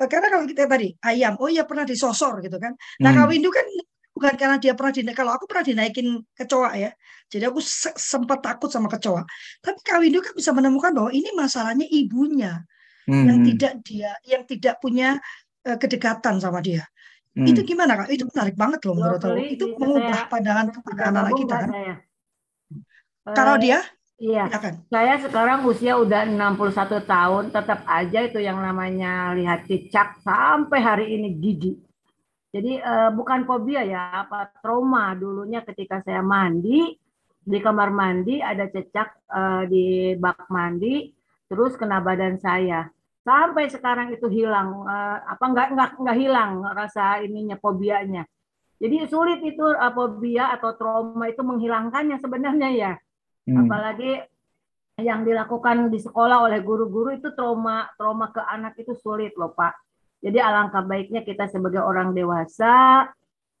eh, karena kalau kita tadi ayam oh iya pernah disosor gitu kan. Nah Kak Hmm. Windu kan bukan karena dia pernah dinaik kalau aku pernah dinaikin kecoa ya. Jadi aku se- sempat takut sama kecoa. Tapi Kak Windu kan bisa menemukan bahwa ini masalahnya ibunya yang Hmm. tidak dia yang tidak punya eh, kedekatan sama dia. Hmm. Itu gimana Kak? Itu menarik banget loh menurut aku. Itu mengubah saya- pandangan kepada anak-anak kita kan. saya? Kalau Eh, dia, Iya, saya sekarang usia udah 61 tahun, tetap aja itu yang namanya lihat cicak sampai hari ini gigi. Jadi eh, bukan fobia ya, apa trauma dulunya ketika saya mandi di kamar mandi ada cecak eh, di bak mandi, terus kena badan saya. Sampai sekarang itu hilang, eh, apa nggak nggak nggak hilang rasa ininya fobianya. Jadi sulit itu eh, fobia atau trauma itu menghilangkannya sebenarnya ya Hmm. apalagi yang dilakukan di sekolah oleh guru-guru itu trauma trauma ke anak itu sulit loh Pak. Jadi alangkah baiknya kita sebagai orang dewasa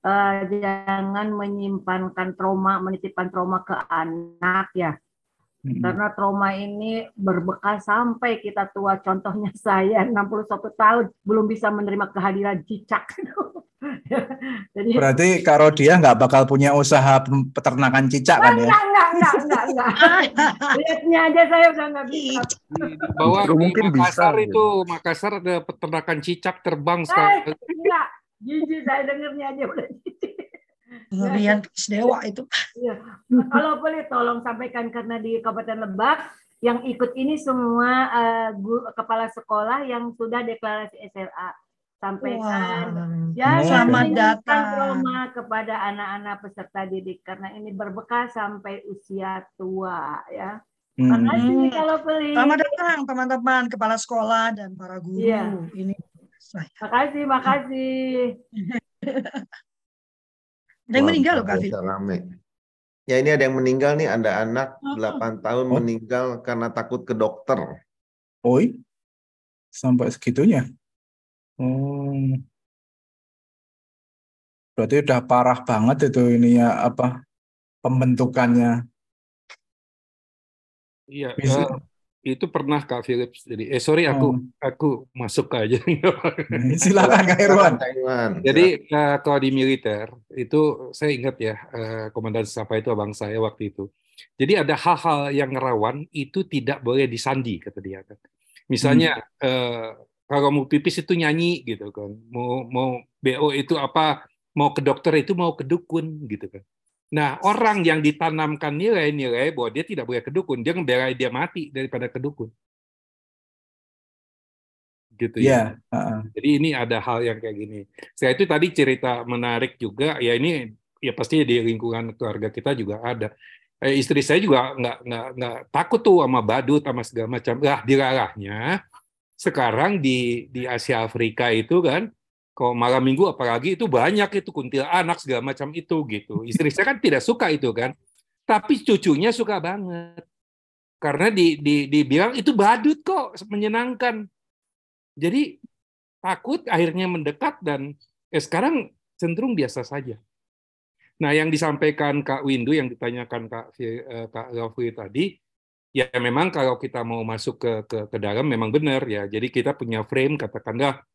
eh, jangan menyimpankan trauma, menitipkan trauma ke anak ya. Hmm. Karena trauma ini berbekas sampai kita tua. Contohnya saya 61 tahun belum bisa menerima kehadiran cicak. Jadi Berarti Kak Rodia nggak bakal punya usaha peternakan cicak kan ya? enggak, enggak, enggak, enggak, enggak. Lihatnya aja saya udah nggak bisa. bahwa di mungkin bisa, Makassar gitu. itu Makassar ada peternakan cicak terbang Eh, enggak. Jijik saya dengernya aja udah jijik. Pengerian dewa itu. Iya. Kalau boleh tolong sampaikan karena di Kabupaten Lebak yang ikut ini semua eh, gu- kepala sekolah yang sudah deklarasi SLA. Sampaikan Wah. jangan Selamat datang. trauma kepada anak-anak peserta didik karena ini berbekas sampai usia tua ya. Hmm. Makasih kalau beli. Selamat datang teman-teman kepala sekolah dan para guru. Iya. Ini saya. Makasih, makasih. Ada yang meninggal loh Kak rame. Ya ini ada yang meninggal nih, ada anak Oh. 8 tahun Oh. meninggal karena takut ke dokter. Oi, sampai segitunya. Oh. Berarti udah parah banget itu ini ya apa pembentukannya. Iya, Bisa. eh, itu pernah Kak Philips. Jadi, eh sorry aku Oh. aku masuk aja. Silakan Kak Irwan. Iwan. Jadi eh, kalau di militer itu saya ingat ya eh, komandan Safa itu abang saya waktu itu. Jadi ada hal-hal yang rawan itu tidak boleh disandi kata dia kan. Misalnya eh, kalau mau pipis itu nyanyi gitu kan. Mau mau BO itu apa? Mau ke dokter itu mau ke dukun gitu kan. Nah, orang yang ditanamkan nilai-nilai bahwa dia tidak boleh ke dukun, dia ngebelain dia mati daripada ke dukun. Gitu ya. Ya, heeh. Jadi ini ada hal yang kayak gini. Saya itu tadi cerita menarik juga. Ya ini ya pasti di lingkungan keluarga kita juga ada. Eh, istri saya juga nggak nggak nggak takut tuh sama badut sama segala macam. Lah dilarahnya sekarang di di Asia Afrika itu kan kalau malam minggu apalagi itu banyak itu kuntilanak segala macam itu gitu. Istri saya kan tidak suka itu kan. Tapi cucunya suka banget. Karena di, di, dibilang itu badut kok menyenangkan. Jadi takut akhirnya mendekat dan eh, sekarang cenderung biasa saja. Nah, yang disampaikan Kak Windu yang ditanyakan Kak uh, Kak Raffi tadi, ya memang kalau kita mau masuk ke ke, ke dalam memang benar ya. Jadi kita punya frame katakanlah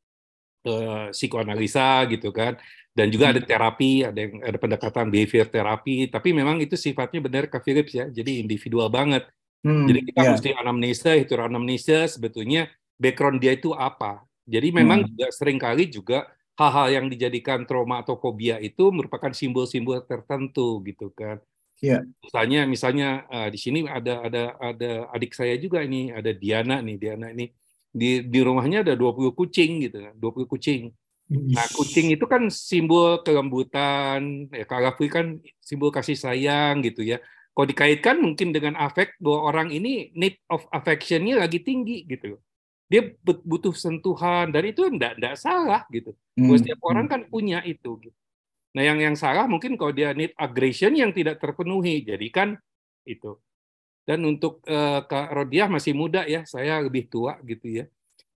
uh, psikoanalisa gitu kan, dan juga ada hmm. terapi, ada yang ada pendekatan behavior terapi. Tapi memang itu sifatnya benar Kak Philips ya. Jadi individual banget. Hmm, jadi kita yeah. mesti anamnesa, itu anamnesa sebetulnya background dia itu apa. Jadi memang hmm. juga sering kali juga hal-hal yang dijadikan trauma atau fobia itu merupakan simbol-simbol tertentu gitu kan. Yeah. Misalnya misalnya uh, di sini ada ada ada adik saya juga ini, ada Diana nih, Diana ini di di rumahnya ada 20 kucing gitu kan, 20 kucing. Nah, kucing itu kan simbol kelembutan, ya Kak kan simbol kasih sayang gitu ya. Kalau dikaitkan mungkin dengan afek bahwa orang ini need of affection-nya lagi tinggi gitu dia butuh sentuhan dan itu enggak enggak salah gitu. Hmm. Setiap orang hmm. kan punya itu. Gitu. Nah yang yang salah mungkin kalau dia need aggression yang tidak terpenuhi, jadi kan itu. Dan untuk uh, Kak Rodiah masih muda ya, saya lebih tua gitu ya.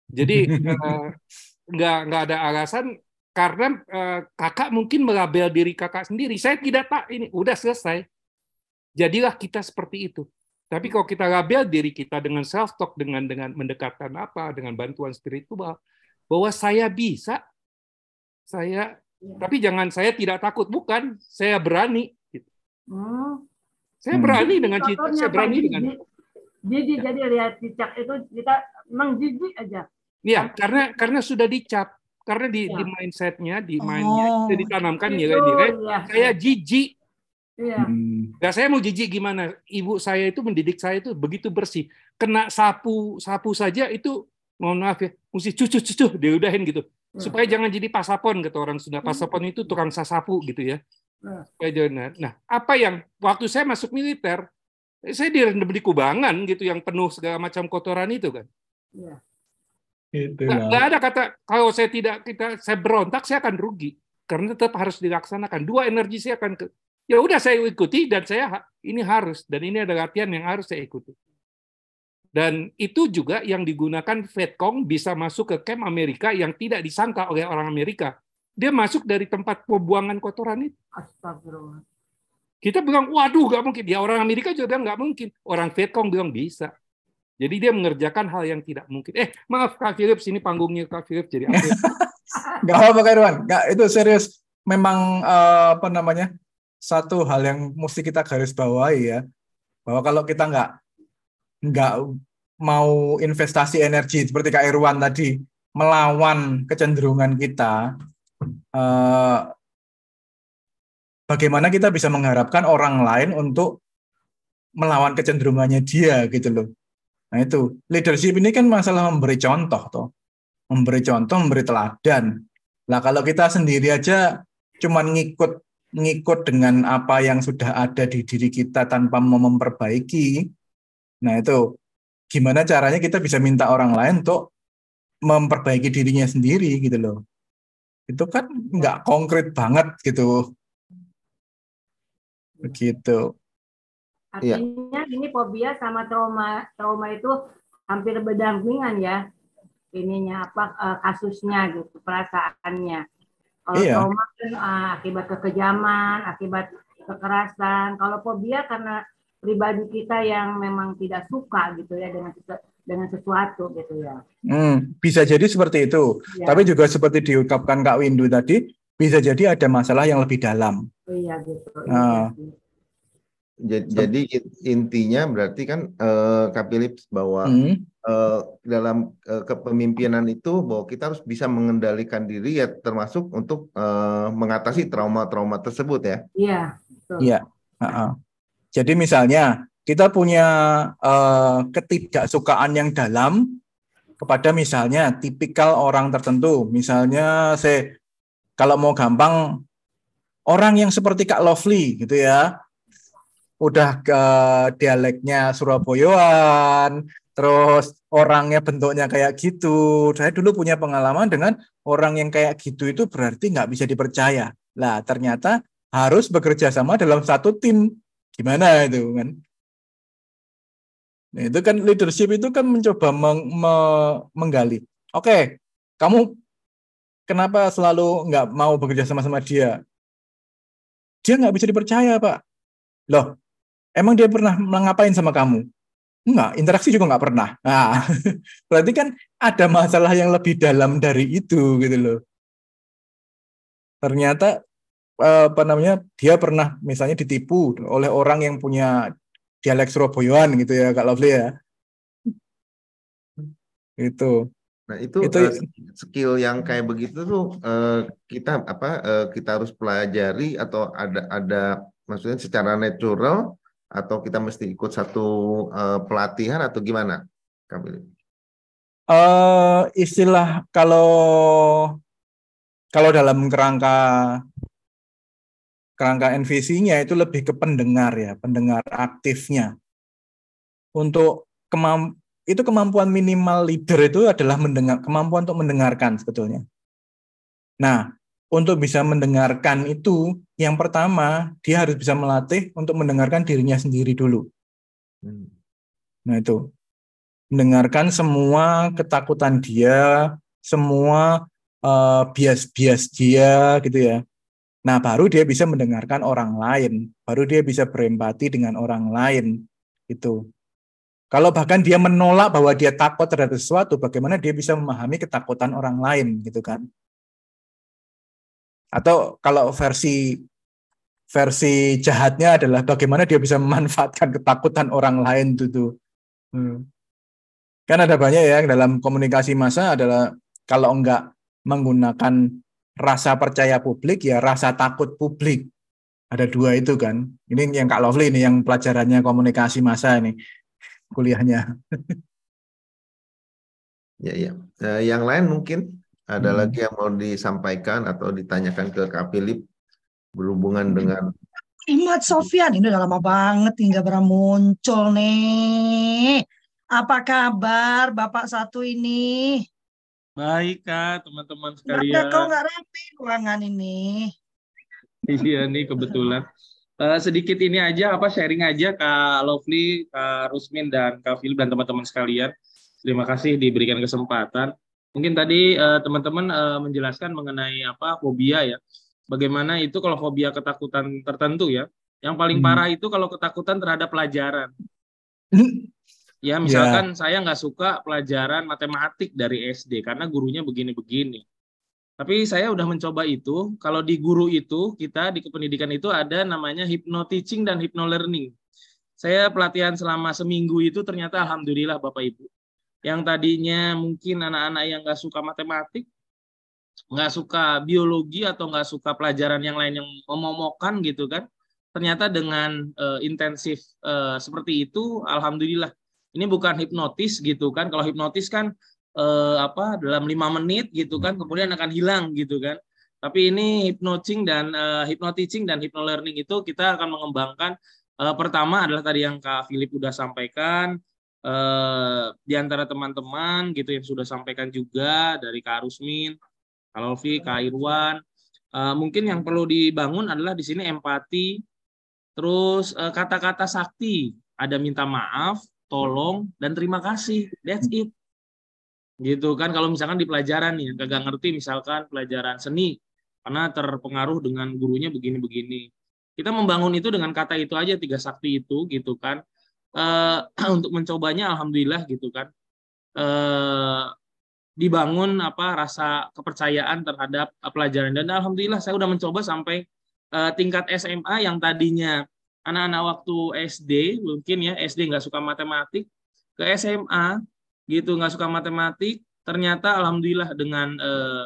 Jadi uh, nggak nggak ada alasan karena uh, kakak mungkin melabel diri kakak sendiri. Saya tidak tak ini udah selesai. Jadilah kita seperti itu. Tapi kalau kita label diri kita dengan self talk dengan dengan mendekatkan apa dengan bantuan spiritual bahwa saya bisa saya ya. tapi jangan saya tidak takut bukan saya berani gitu. hmm. Saya berani hmm. dengan cita saya berani dengan ya. jadi lihat cicak itu kita memang jijik aja ya karena karena sudah dicap karena di, ya. di mindsetnya di mindnya oh. sudah ditanamkan nilai-nilai ya. saya jijik Iya. Hmm. Nah, saya mau jijik gimana? Ibu saya itu mendidik saya itu begitu bersih. Kena sapu sapu saja itu mohon maaf ya, mesti cucu cucu diudahin gitu. Ya. Supaya jangan jadi pasapon kata orang Sunda. Hmm. Pasapon itu tukang sasapu gitu ya. Nah. Nah, apa yang waktu saya masuk militer, saya direndam di kubangan gitu yang penuh segala macam kotoran itu kan. Ya. Itu nah, nggak ada kata kalau saya tidak kita saya berontak saya akan rugi karena tetap harus dilaksanakan. Dua energi saya akan ke, ya udah saya ikuti dan saya ini harus dan ini ada latihan yang harus saya ikuti. Dan itu juga yang digunakan Vietcong bisa masuk ke camp Amerika yang tidak disangka oleh orang Amerika. Dia masuk dari tempat pembuangan kotoran itu. Astagfirullah. Kita bilang, waduh, nggak mungkin. Ya orang Amerika juga bilang nggak mungkin. Orang Vietcong bilang bisa. Jadi dia mengerjakan hal yang tidak mungkin. Eh, maaf Kak Philip, sini panggungnya Kak Philip jadi apa? Gak apa-apa Kak Irwan. Gak, itu serius. Memang uh, apa namanya? satu hal yang mesti kita garis bawahi ya bahwa kalau kita nggak nggak mau investasi energi seperti Kak Irwan tadi melawan kecenderungan kita eh, bagaimana kita bisa mengharapkan orang lain untuk melawan kecenderungannya dia gitu loh nah itu leadership ini kan masalah memberi contoh toh memberi contoh memberi teladan lah kalau kita sendiri aja cuman ngikut ngikut dengan apa yang sudah ada di diri kita tanpa memperbaiki. Nah, itu gimana caranya kita bisa minta orang lain untuk memperbaiki dirinya sendiri gitu loh. Itu kan nggak konkret banget gitu. Begitu. Artinya ya. ini fobia sama trauma trauma itu hampir berdampingan ya. Ininya apa eh, kasusnya gitu, perasaannya. Kalau iya. trauma kan uh, akibat kekejaman, akibat kekerasan. Kalau fobia karena pribadi kita yang memang tidak suka gitu ya dengan dengan sesuatu gitu ya. Hmm, bisa jadi seperti itu. Ya. Tapi juga seperti diungkapkan Kak Windu tadi, bisa jadi ada masalah yang lebih dalam. Iya gitu. Nah, jadi, jadi intinya berarti kan uh, Kak Philips bahwa hmm. uh, dalam uh, kepemimpinan itu bahwa kita harus bisa mengendalikan diri ya termasuk untuk uh, mengatasi trauma-trauma tersebut ya. Iya. Iya. Uh -uh. Jadi misalnya kita punya uh, ketidaksukaan yang dalam kepada misalnya tipikal orang tertentu, misalnya saya kalau mau gampang orang yang seperti Kak Lovely gitu ya udah ke dialeknya Surabayaan, terus orangnya bentuknya kayak gitu. Saya dulu punya pengalaman dengan orang yang kayak gitu itu berarti nggak bisa dipercaya. Lah ternyata harus bekerja sama dalam satu tim. Gimana itu kan? Nah, itu kan leadership itu kan mencoba meng, me, menggali. Oke, kamu kenapa selalu nggak mau bekerja sama sama dia? dia nggak bisa dipercaya pak loh emang dia pernah ngapain sama kamu Enggak, interaksi juga nggak pernah. Nah, berarti kan ada masalah yang lebih dalam dari itu gitu loh. Ternyata eh, apa namanya dia pernah misalnya ditipu oleh orang yang punya dialek Surabayaan gitu ya Kak Lovely ya. Itu. Nah itu, itu uh, skill yang kayak begitu tuh uh, kita apa uh, kita harus pelajari atau ada ada maksudnya secara natural atau kita mesti ikut satu uh, pelatihan atau gimana, Kak Uh, istilah kalau kalau dalam kerangka kerangka NVC-nya itu lebih ke pendengar ya, pendengar aktifnya. Untuk kemamp itu kemampuan minimal leader itu adalah mendengar kemampuan untuk mendengarkan sebetulnya. Nah, untuk bisa mendengarkan itu yang pertama dia harus bisa melatih untuk mendengarkan dirinya sendiri dulu. Hmm. Nah, itu. Mendengarkan semua ketakutan dia, semua uh, bias-bias dia gitu ya. Nah, baru dia bisa mendengarkan orang lain, baru dia bisa berempati dengan orang lain. Itu. Kalau bahkan dia menolak bahwa dia takut terhadap sesuatu, bagaimana dia bisa memahami ketakutan orang lain gitu kan? Atau kalau versi versi jahatnya adalah bagaimana dia bisa memanfaatkan ketakutan orang lain itu tuh. Hmm. Kan ada banyak ya dalam komunikasi massa adalah kalau enggak menggunakan rasa percaya publik ya rasa takut publik. Ada dua itu kan. Ini yang Kak Lovely ini yang pelajarannya komunikasi massa ini kuliahnya. ya ya. Uh, yang lain mungkin ada hmm. lagi yang mau disampaikan atau ditanyakan ke Kak Philip berhubungan hmm. dengan Imad Sofian ini udah lama banget hingga pernah muncul nih. Apa kabar Bapak satu ini? Baik Kak, teman-teman sekalian. kau nggak rapi ruangan ini. Iya nih kebetulan. Uh, sedikit ini aja apa sharing aja Kak Lovely, Kak Rusmin dan Kak Philip dan teman-teman sekalian. Terima kasih diberikan kesempatan. Mungkin tadi uh, teman-teman uh, menjelaskan mengenai apa fobia ya. Bagaimana itu kalau fobia ketakutan tertentu ya. Yang paling hmm. parah itu kalau ketakutan terhadap pelajaran. Ya, misalkan yeah. saya nggak suka pelajaran matematik dari SD karena gurunya begini-begini. Tapi saya udah mencoba itu. Kalau di guru itu, kita di kependidikan itu ada namanya hypno teaching dan hypno learning. Saya pelatihan selama seminggu itu ternyata alhamdulillah Bapak Ibu. Yang tadinya mungkin anak-anak yang nggak suka matematik, nggak suka biologi atau nggak suka pelajaran yang lain yang memomokan gitu kan, ternyata dengan uh, intensif uh, seperti itu, alhamdulillah. Ini bukan hipnotis gitu kan. Kalau hipnotis kan eh, apa dalam lima menit gitu kan kemudian akan hilang gitu kan tapi ini hypnoting dan uh, hypnoteaching dan hypno learning itu kita akan mengembangkan uh, pertama adalah tadi yang Kak Philip sudah sampaikan uh, di antara teman-teman gitu yang sudah sampaikan juga dari Kak Rusmin, Kak Lofi, Kak Irwan. Uh, mungkin yang perlu dibangun adalah di sini empati, terus kata-kata uh, sakti, ada minta maaf, tolong, dan terima kasih. That's it. Gitu kan kalau misalkan di pelajaran nih kagak ngerti misalkan pelajaran seni karena terpengaruh dengan gurunya begini-begini. Kita membangun itu dengan kata itu aja tiga sakti itu gitu kan. E, untuk mencobanya alhamdulillah gitu kan. E, dibangun apa rasa kepercayaan terhadap pelajaran. Dan alhamdulillah saya udah mencoba sampai e, tingkat SMA yang tadinya anak-anak waktu SD mungkin ya SD nggak suka matematik ke SMA gitu nggak suka matematik ternyata alhamdulillah dengan eh,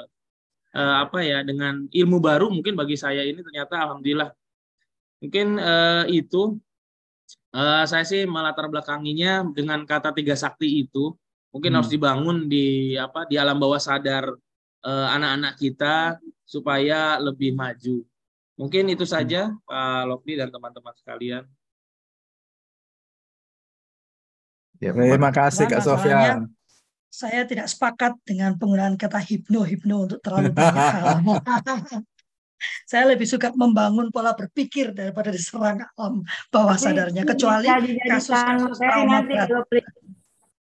eh, apa ya dengan ilmu baru mungkin bagi saya ini ternyata alhamdulillah mungkin eh, itu eh, saya sih melatar belakanginya dengan kata tiga sakti itu mungkin hmm. harus dibangun di apa di alam bawah sadar eh, anak-anak kita supaya lebih maju mungkin itu saja hmm. Pak Lokdi dan teman-teman sekalian Ya, Terima kasih Kak Sofian. Saya tidak sepakat dengan penggunaan kata hipno-hipno untuk terlalu banyak saya lebih suka membangun pola berpikir daripada diserang alam bawah sadarnya kecuali kasus-kasus trauma kalau beli,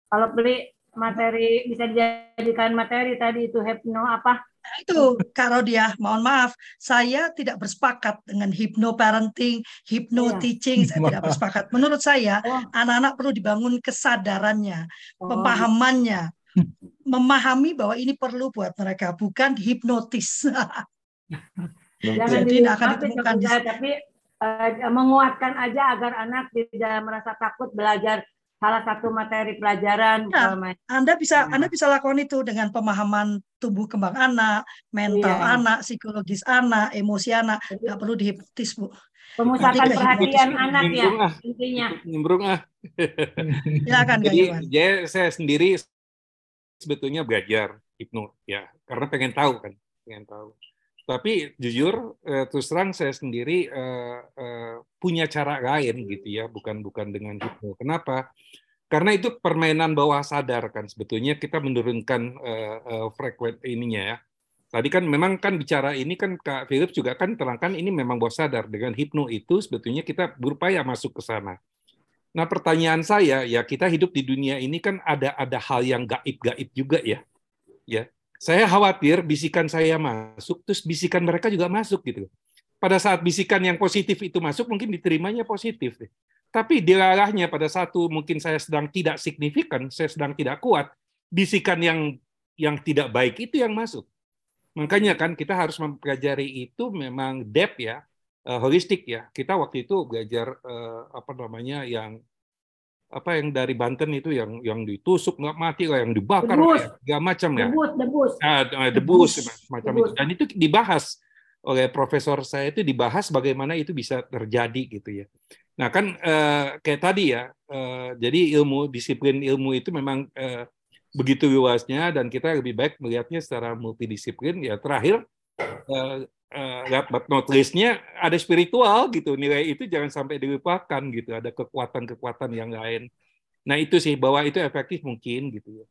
kalau beli materi bisa dijadikan materi tadi itu hipno apa Nah, itu Kak Rodia, mohon maaf, saya tidak bersepakat dengan hypno Iya. teaching, saya tidak bersepakat. Menurut saya, Oh, anak-anak perlu dibangun kesadarannya, oh, pemahamannya, memahami bahwa ini perlu buat mereka, bukan hipnotis. Jadi tidak akan ditemukan tapi eh, menguatkan aja agar anak tidak merasa takut belajar salah satu materi pelajaran Ya, umpamanya. Anda bisa Nah. Anda bisa lakukan itu dengan pemahaman tumbuh kembang anak, mental Iya. anak, psikologis anak, emosi anak, nggak perlu dihipnotis, Bu. pemusatan Nanti perhatian hipnotis. anak ya ah, intinya. nimbrung ah. Silakan Jadi, jadi saya sendiri sebetulnya belajar hipno ya, karena pengen tahu kan, pengen tahu. Tapi jujur eh, terus terang saya sendiri eh, eh, punya cara lain gitu ya, bukan bukan dengan hipno. Kenapa? Karena itu permainan bawah sadar kan sebetulnya kita menurunkan eh, eh, frekuensi ininya ya. Tadi kan memang kan bicara ini kan Kak Philip juga kan terangkan ini memang bawah sadar dengan hipno itu sebetulnya kita berupaya masuk ke sana. Nah pertanyaan saya ya kita hidup di dunia ini kan ada ada hal yang gaib-gaib juga ya. Ya, saya khawatir bisikan saya masuk, terus bisikan mereka juga masuk gitu. Pada saat bisikan yang positif itu masuk, mungkin diterimanya positif. Tapi diarahnya pada satu mungkin saya sedang tidak signifikan, saya sedang tidak kuat, bisikan yang yang tidak baik itu yang masuk. Makanya kan kita harus mempelajari itu memang depth ya, eh, holistik ya. Kita waktu itu belajar eh, apa namanya yang apa yang dari Banten itu yang yang ditusuk nggak mati lah, yang dibakar Debus. lah, segala macam ya. Debus, debus. Nah, debus Debus. macam Debus. itu dan itu dibahas oleh profesor saya itu dibahas bagaimana itu bisa terjadi gitu ya. Nah kan eh, kayak tadi ya, eh, jadi ilmu disiplin ilmu itu memang eh, begitu luasnya dan kita lebih baik melihatnya secara multidisiplin. Ya terakhir eh, eh, lihat but not least-nya ada spiritual gitu nilai itu jangan sampai dilupakan gitu. Ada kekuatan-kekuatan yang lain. Nah itu sih bahwa itu efektif mungkin gitu ya.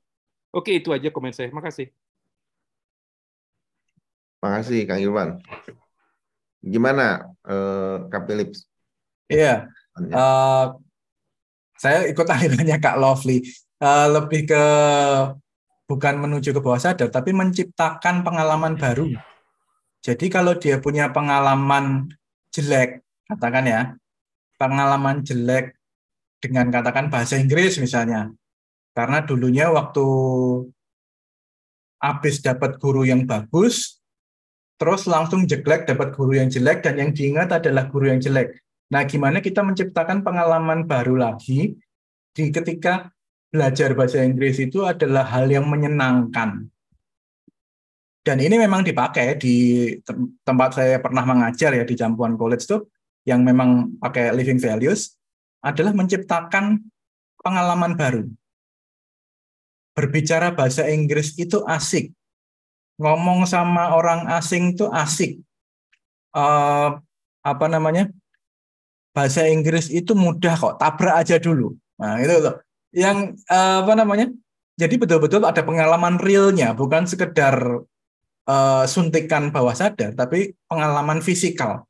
Oke itu aja komen saya. Makasih. Makasih Kang Irwan. Gimana eh, Kak Philips? Iya, eh, saya ikut alirannya Kak Lovely. Eh, lebih ke bukan menuju ke bawah sadar, tapi menciptakan pengalaman baru. Jadi kalau dia punya pengalaman jelek, katakan ya, pengalaman jelek dengan katakan bahasa Inggris misalnya, karena dulunya waktu habis dapat guru yang bagus, terus langsung jelek dapat guru yang jelek dan yang diingat adalah guru yang jelek. Nah, gimana kita menciptakan pengalaman baru lagi di ketika belajar bahasa Inggris itu adalah hal yang menyenangkan. Dan ini memang dipakai di tem- tempat saya pernah mengajar ya di Jampuan College itu yang memang pakai living values adalah menciptakan pengalaman baru. Berbicara bahasa Inggris itu asik. Ngomong sama orang asing itu asik. Eh, apa namanya? bahasa Inggris itu mudah kok, tabrak aja dulu. Nah, itu loh. Yang eh, apa namanya? Jadi betul-betul ada pengalaman realnya, bukan sekedar eh, suntikan bawah sadar, tapi pengalaman fisikal.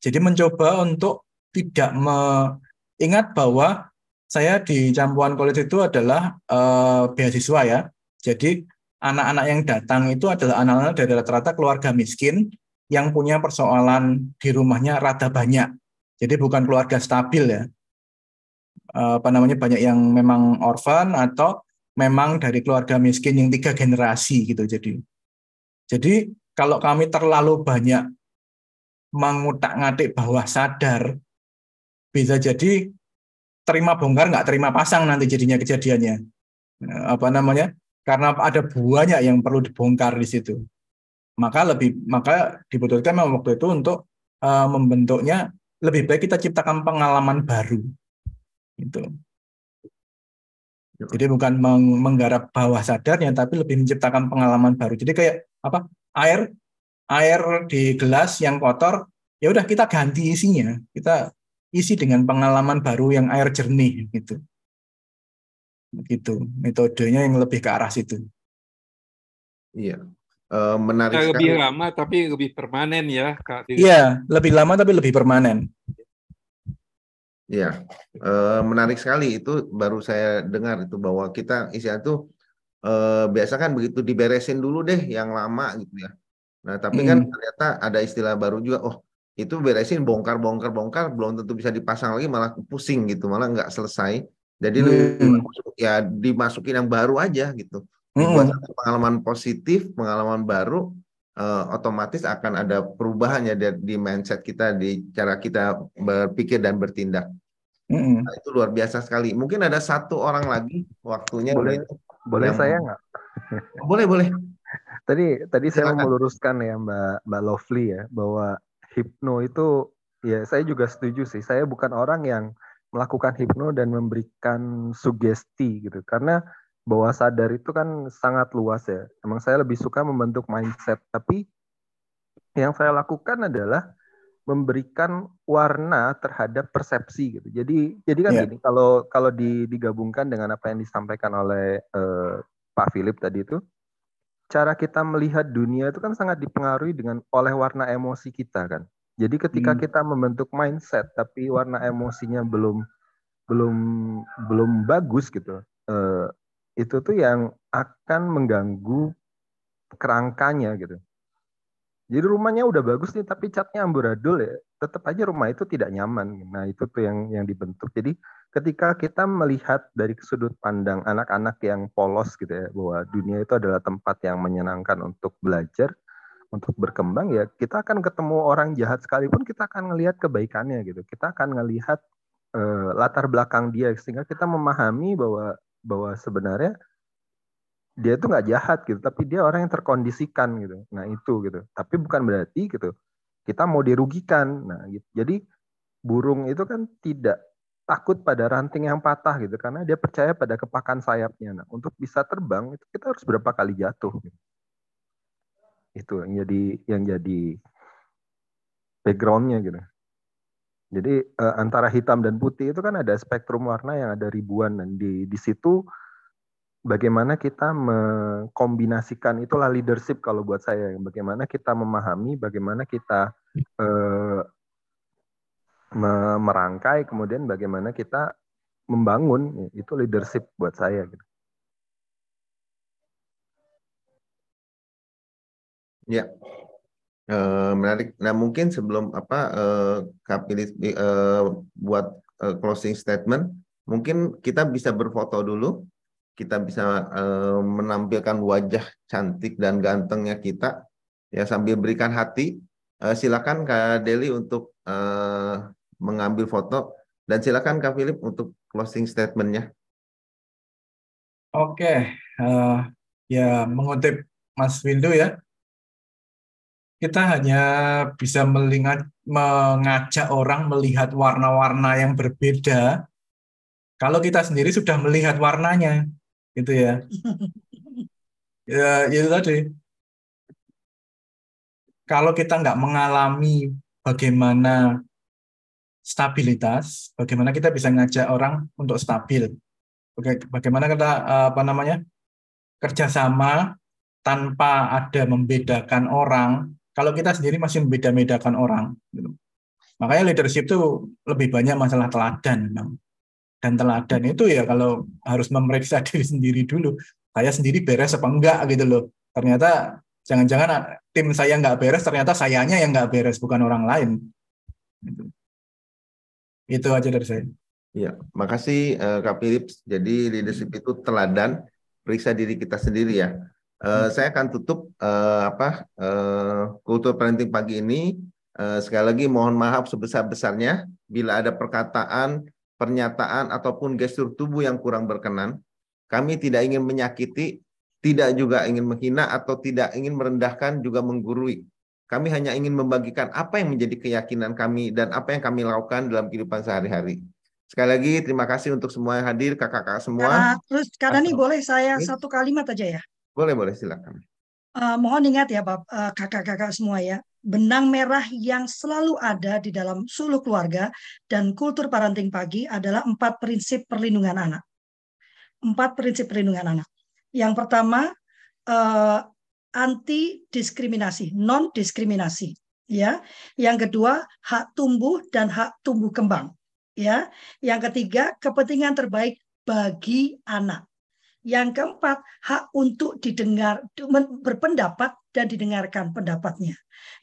Jadi mencoba untuk tidak mengingat bahwa saya di Campuan College itu adalah eh, beasiswa ya. Jadi anak-anak yang datang itu adalah anak-anak dari rata-rata keluarga miskin yang punya persoalan di rumahnya rada banyak. Jadi bukan keluarga stabil ya. Eh, Apa namanya banyak yang memang orphan atau memang dari keluarga miskin yang tiga generasi gitu. Jadi, jadi kalau kami terlalu banyak mengutak-ngatik bawah sadar, bisa jadi terima bongkar nggak terima pasang nanti jadinya kejadiannya. Eh, Apa namanya? Karena ada banyak yang perlu dibongkar di situ maka lebih maka dibutuhkan memang waktu itu untuk uh, membentuknya lebih baik kita ciptakan pengalaman baru itu jadi bukan meng- menggarap bawah sadarnya tapi lebih menciptakan pengalaman baru jadi kayak apa air air di gelas yang kotor ya udah kita ganti isinya kita isi dengan pengalaman baru yang air jernih gitu gitu metodenya yang lebih ke arah situ Iya. Eh, menarik sekali. lebih lama tapi lebih permanen ya Kak. Iya, lebih lama tapi lebih permanen. Iya, Eh, menarik sekali itu baru saya dengar itu bahwa kita istilahnya itu eh, biasa kan begitu diberesin dulu deh yang lama gitu ya. Nah, tapi kan Hmm. ternyata ada istilah baru juga. Oh, itu beresin bongkar bongkar bongkar belum tentu bisa dipasang lagi malah pusing gitu, malah nggak selesai. Jadi Hmm. ya dimasukin yang baru aja gitu. Dibuat Hmm. pengalaman positif, pengalaman baru, eh, otomatis akan ada perubahan ya di, di mindset kita, di cara kita berpikir dan bertindak. Hmm. Nah, itu luar biasa sekali. Mungkin ada satu orang lagi waktunya Boleh itu. boleh Yang- saya nggak? Boleh boleh. Tadi tadi saya mau meluruskan ya Mbak Mbak Lovely ya bahwa hipno itu ya saya juga setuju sih. Saya bukan orang yang melakukan hipno dan memberikan sugesti gitu. Karena bawah sadar itu kan sangat luas ya. Emang saya lebih suka membentuk mindset, tapi yang saya lakukan adalah memberikan warna terhadap persepsi gitu. Jadi jadi kan Iya. gini, kalau kalau di- digabungkan dengan apa yang disampaikan oleh eh, Pak Philip tadi itu, cara kita melihat dunia itu kan sangat dipengaruhi dengan oleh warna emosi kita kan. Jadi ketika Hmm. kita membentuk mindset tapi warna emosinya belum belum belum bagus gitu, eh, itu tuh yang akan mengganggu kerangkanya gitu. Jadi rumahnya udah bagus nih tapi catnya amburadul ya, tetap aja rumah itu tidak nyaman. Nah itu tuh yang yang dibentuk. Jadi ketika kita melihat dari sudut pandang anak-anak yang polos gitu ya, bahwa dunia itu adalah tempat yang menyenangkan untuk belajar, untuk berkembang ya, kita akan ketemu orang jahat sekalipun kita akan ngelihat kebaikannya gitu. Kita akan ngelihat eh, latar belakang dia sehingga kita memahami bahwa bahwa sebenarnya dia itu nggak jahat gitu, tapi dia orang yang terkondisikan gitu. Nah itu gitu. Tapi bukan berarti gitu kita mau dirugikan. Nah gitu. jadi burung itu kan tidak takut pada ranting yang patah gitu karena dia percaya pada kepakan sayapnya. Nah untuk bisa terbang itu kita harus berapa kali jatuh. Gitu. Itu yang jadi yang jadi backgroundnya gitu. Jadi eh, antara hitam dan putih itu kan ada spektrum warna yang ada ribuan dan di di situ bagaimana kita mengkombinasikan itulah leadership kalau buat saya bagaimana kita memahami bagaimana kita eh, me- merangkai kemudian bagaimana kita membangun itu leadership buat saya gitu. Ya, Eh, menarik. Nah, mungkin sebelum apa eh, Kak Pilis eh, buat eh, closing statement, mungkin kita bisa berfoto dulu. Kita bisa eh, menampilkan wajah cantik dan gantengnya kita, ya sambil berikan hati. Eh, silakan Kak Deli untuk eh, mengambil foto dan silakan Kak Philip untuk closing statementnya. Oke, eh, ya mengutip Mas Windu ya, kita hanya bisa melihat, mengajak orang melihat warna-warna yang berbeda kalau kita sendiri sudah melihat warnanya, gitu ya. Ya, itu tadi. Kalau kita nggak mengalami bagaimana stabilitas, bagaimana kita bisa ngajak orang untuk stabil, Baga- bagaimana kita eh, apa namanya kerjasama tanpa ada membedakan orang. Kalau kita sendiri masih membeda-bedakan orang, gitu. makanya leadership itu lebih banyak masalah teladan memang. Dan teladan itu ya kalau harus memeriksa diri sendiri dulu. Saya sendiri beres apa enggak gitu loh. Ternyata jangan-jangan tim saya nggak beres, ternyata sayanya yang nggak beres, bukan orang lain. Gitu. Itu aja dari saya. Ya, makasih eh, Kak Philip. Jadi leadership itu teladan, periksa diri kita sendiri ya. Eh, saya akan tutup eh, apa kultur parenting pagi ini. Sekali lagi mohon maaf sebesar-besarnya bila ada perkataan, pernyataan ataupun gestur tubuh yang kurang berkenan. Kami tidak ingin menyakiti, tidak juga ingin menghina atau tidak ingin merendahkan juga menggurui. Kami hanya ingin membagikan apa yang menjadi keyakinan kami dan apa yang kami lakukan dalam kehidupan sehari-hari. Sekali lagi terima kasih untuk semua yang hadir, kakak-kakak semua. Nah, terus karena nih Asal- boleh saya Ini. satu kalimat aja ya. Boleh, boleh, silakan. Eh, mohon ingat ya eh, kakak-kakak semua ya, benang merah yang selalu ada di dalam suluh keluarga dan kultur parenting pagi adalah empat prinsip perlindungan anak. Empat prinsip perlindungan anak. Yang pertama eh, anti diskriminasi, non diskriminasi, ya. Yang kedua hak tumbuh dan hak tumbuh kembang, ya. Yang ketiga kepentingan terbaik bagi anak. Yang keempat, hak untuk didengar, berpendapat dan didengarkan pendapatnya.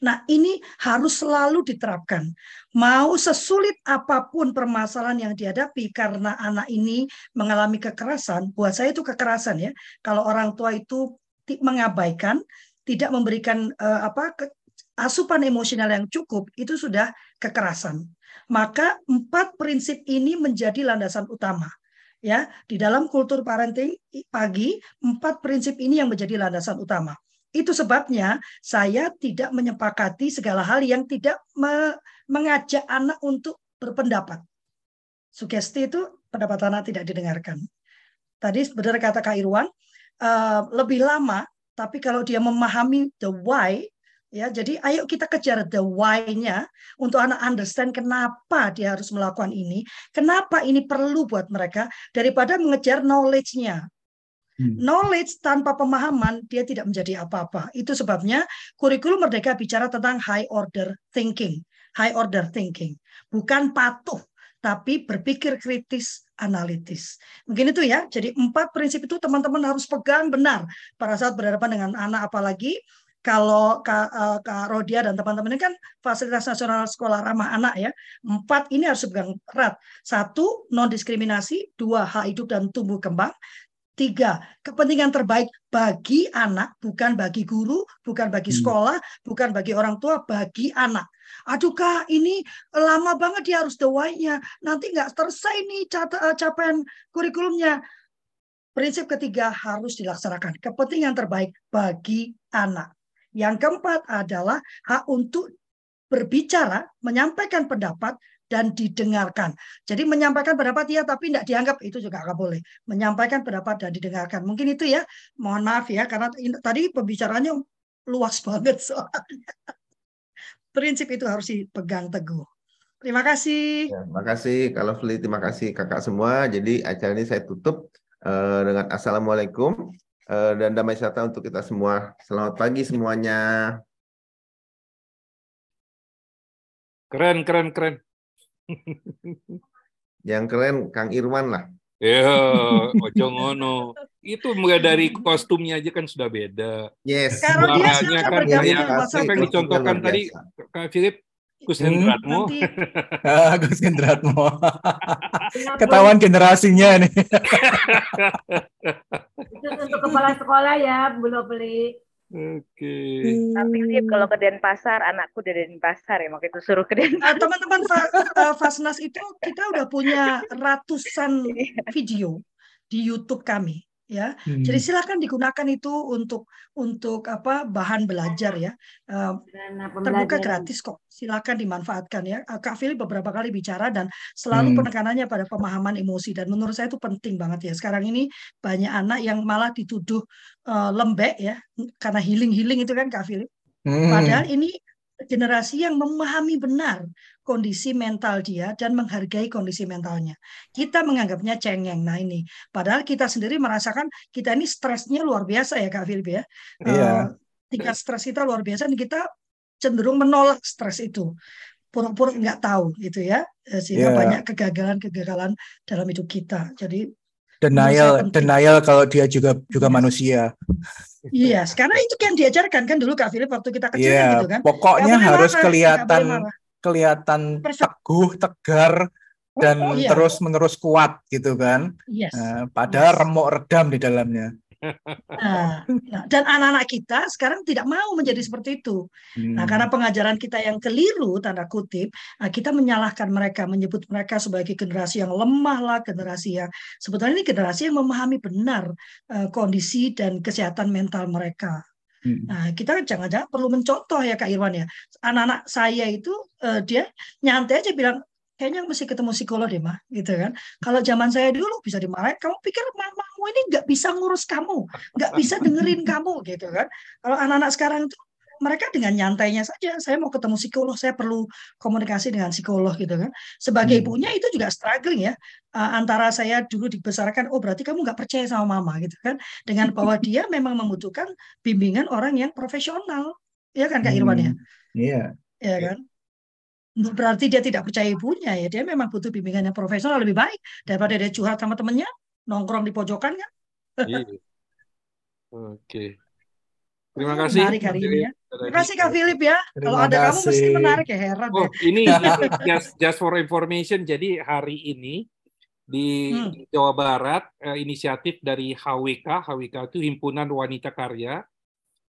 Nah, ini harus selalu diterapkan. Mau sesulit apa pun permasalahan yang dihadapi karena anak ini mengalami kekerasan, buat saya itu kekerasan ya. Kalau orang tua itu mengabaikan, tidak memberikan uh, apa ke, asupan emosional yang cukup, itu sudah kekerasan. Maka empat prinsip ini menjadi landasan utama ya di dalam kultur parenting pagi empat prinsip ini yang menjadi landasan utama itu sebabnya saya tidak menyepakati segala hal yang tidak me mengajak anak untuk berpendapat sugesti itu pendapat anak tidak didengarkan tadi benar kata Kak Irwan uh, lebih lama tapi kalau dia memahami the why Ya, jadi ayo kita kejar the why-nya untuk anak understand kenapa dia harus melakukan ini, kenapa ini perlu buat mereka daripada mengejar knowledge-nya. Hmm. Knowledge tanpa pemahaman dia tidak menjadi apa-apa. Itu sebabnya kurikulum Merdeka bicara tentang high order thinking, high order thinking, bukan patuh tapi berpikir kritis analitis. Mungkin itu ya. Jadi empat prinsip itu teman-teman harus pegang benar pada saat berhadapan dengan anak apalagi kalau Kak, uh, Kak Rodia dan teman-teman ini kan fasilitas nasional sekolah ramah anak ya. Empat ini harus pegang erat. Satu, non diskriminasi. Dua, hak hidup dan tumbuh kembang. Tiga, kepentingan terbaik bagi anak, bukan bagi guru, bukan bagi hmm. sekolah, hmm. bukan bagi orang tua, bagi anak. Aduh kak, ini lama banget dia harus the why-nya. Nanti nggak selesai nih eh, capaian kurikulumnya. Prinsip ketiga harus dilaksanakan. Kepentingan terbaik bagi anak. Yang keempat adalah hak untuk berbicara, menyampaikan pendapat, dan didengarkan. Jadi menyampaikan pendapat ya, tapi tidak dianggap itu juga nggak boleh. Menyampaikan pendapat dan didengarkan. Mungkin itu ya. Mohon maaf ya, karena tadi pembicaranya luas banget soalnya. Prinsip itu harus dipegang teguh. Terima kasih. Ya, terima kasih kalau Fli, terima kasih kakak semua. Jadi acara ini saya tutup uh, dengan assalamualaikum Eh, dan damai sejahtera untuk kita semua. Selamat pagi semuanya. Keren, keren, keren. Yang keren Kang Irwan lah. Ya, ojo ngono. Itu mulai dari kostumnya aja kan sudah beda. Yes. Suaranya kan kayak apa yang dicontohkan tadi Kak Philip Gus Hendratmo. Hmm, Gus Hendratmo. Ketahuan generasinya nih. Itu untuk kepala sekolah ya, belum beli. Oke. Okay. Tapi sih kalau ke Denpasar, anakku dari Denpasar ya, makanya itu suruh ke Denpasar. Uh, teman-teman uh, Fasnas itu kita udah punya ratusan iya. video di YouTube kami ya. Hmm. Jadi silakan digunakan itu untuk untuk apa bahan belajar ya. Uh, terbuka gratis kok. Silakan dimanfaatkan ya. Uh, Kak Philip beberapa kali bicara dan selalu hmm. penekanannya pada pemahaman emosi dan menurut saya itu penting banget ya. Sekarang ini banyak anak yang malah dituduh uh, lembek ya karena healing-healing itu kan Kak Philip. Hmm. Padahal ini generasi yang memahami benar kondisi mental dia dan menghargai kondisi mentalnya. Kita menganggapnya cengeng. Nah ini, padahal kita sendiri merasakan kita ini stresnya luar biasa ya Kak Philip ya. Iya. Uh, tingkat stres kita luar biasa dan kita cenderung menolak stres itu. Pura-pura nggak tahu gitu ya. Eh, sehingga yeah. banyak kegagalan-kegagalan dalam hidup kita. Jadi denial denial kalau dia juga juga yes. manusia. Iya, yes, karena itu kan diajarkan kan dulu Kak Philip waktu kita kecil yeah, gitu kan. Pokoknya harus marah, kelihatan kelihatan teguh, tegar dan oh, iya. terus menerus kuat gitu kan. Yes. Uh, padahal yes. remuk redam di dalamnya. Nah, nah, dan anak-anak kita sekarang tidak mau menjadi seperti itu. Hmm. Nah, karena pengajaran kita yang keliru tanda kutip, nah kita menyalahkan mereka, menyebut mereka sebagai generasi yang lemah lah, generasi yang sebetulnya ini generasi yang memahami benar uh, kondisi dan kesehatan mental mereka. Hmm. Nah, kita jangan-jangan perlu mencontoh ya Kak Irwan ya. Anak-anak saya itu uh, dia nyantai aja bilang, kayaknya mesti ketemu psikolog deh mah gitu kan. Kalau zaman saya dulu bisa dimarahin kamu pikir mamamu ini nggak bisa ngurus kamu nggak bisa dengerin kamu gitu kan. Kalau anak-anak sekarang itu mereka dengan nyantainya saja saya mau ketemu psikolog saya perlu komunikasi dengan psikolog gitu kan. Sebagai hmm. ibunya itu juga struggling ya. Antara saya dulu dibesarkan oh berarti kamu nggak percaya sama mama gitu kan. Dengan bahwa dia memang membutuhkan bimbingan orang yang profesional. Ya kan kak Irwan ya? Iya. Yeah. ya kan berarti dia tidak percaya ibunya ya dia memang butuh bimbingan yang profesional lebih baik daripada dia curhat sama temennya nongkrong di pojokan kan Iya. Oke. Terima kasih. Menarik hari ini ya. Terima kasih Kak Philip ya. Kalau Terima ada kamu mesti kasih. menarik ya heran Oh, ya. ini just, just for information. Jadi hari ini di Hmm. Jawa Barat eh, inisiatif dari HWK, HWK itu Himpunan Wanita Karya,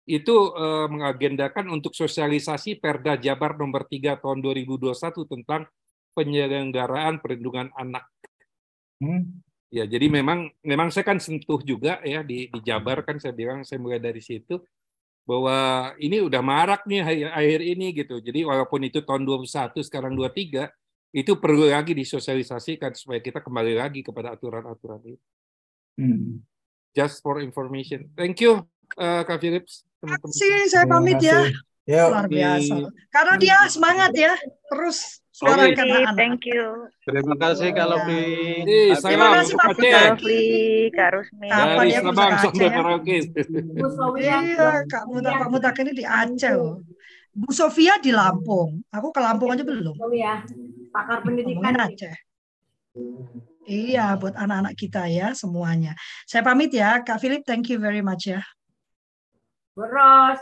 itu eh, mengagendakan untuk sosialisasi Perda Jabar nomor 3 tahun 2021 tentang penyelenggaraan perlindungan anak. Hmm. Ya, jadi memang memang saya kan sentuh juga ya di, di Jabar kan saya bilang saya mulai dari situ bahwa ini udah marak nih akhir, akhir ini gitu. Jadi walaupun itu tahun 21 sekarang 23 itu perlu lagi disosialisasikan supaya kita kembali lagi kepada aturan-aturan itu. Hmm. Just for information. Thank you eh, Kak Philips, teman-teman. Sih, saya Terima pamit ya. kasih. Yuk. Luar biasa. Di- Karena dia semangat ya. Terus suarakan Oke, anak-anak. thank you. Terima kasih Kak Lovely. Eh, Terima salam kasih, Pak Lovely, Kak Rusmi. Dari ya Sabang sampai ya? Merauke. Bu Sofia. Iya, Kak Muta, Pak Mutak ini di Aceh loh. Bu Sofia di Lampung. Aku ke Lampung aja belum. Sofia, pakar pendidikan. Aceh. Iya, buat anak-anak kita ya semuanya. Saya pamit ya, Kak Philip. Thank you very much ya. Cross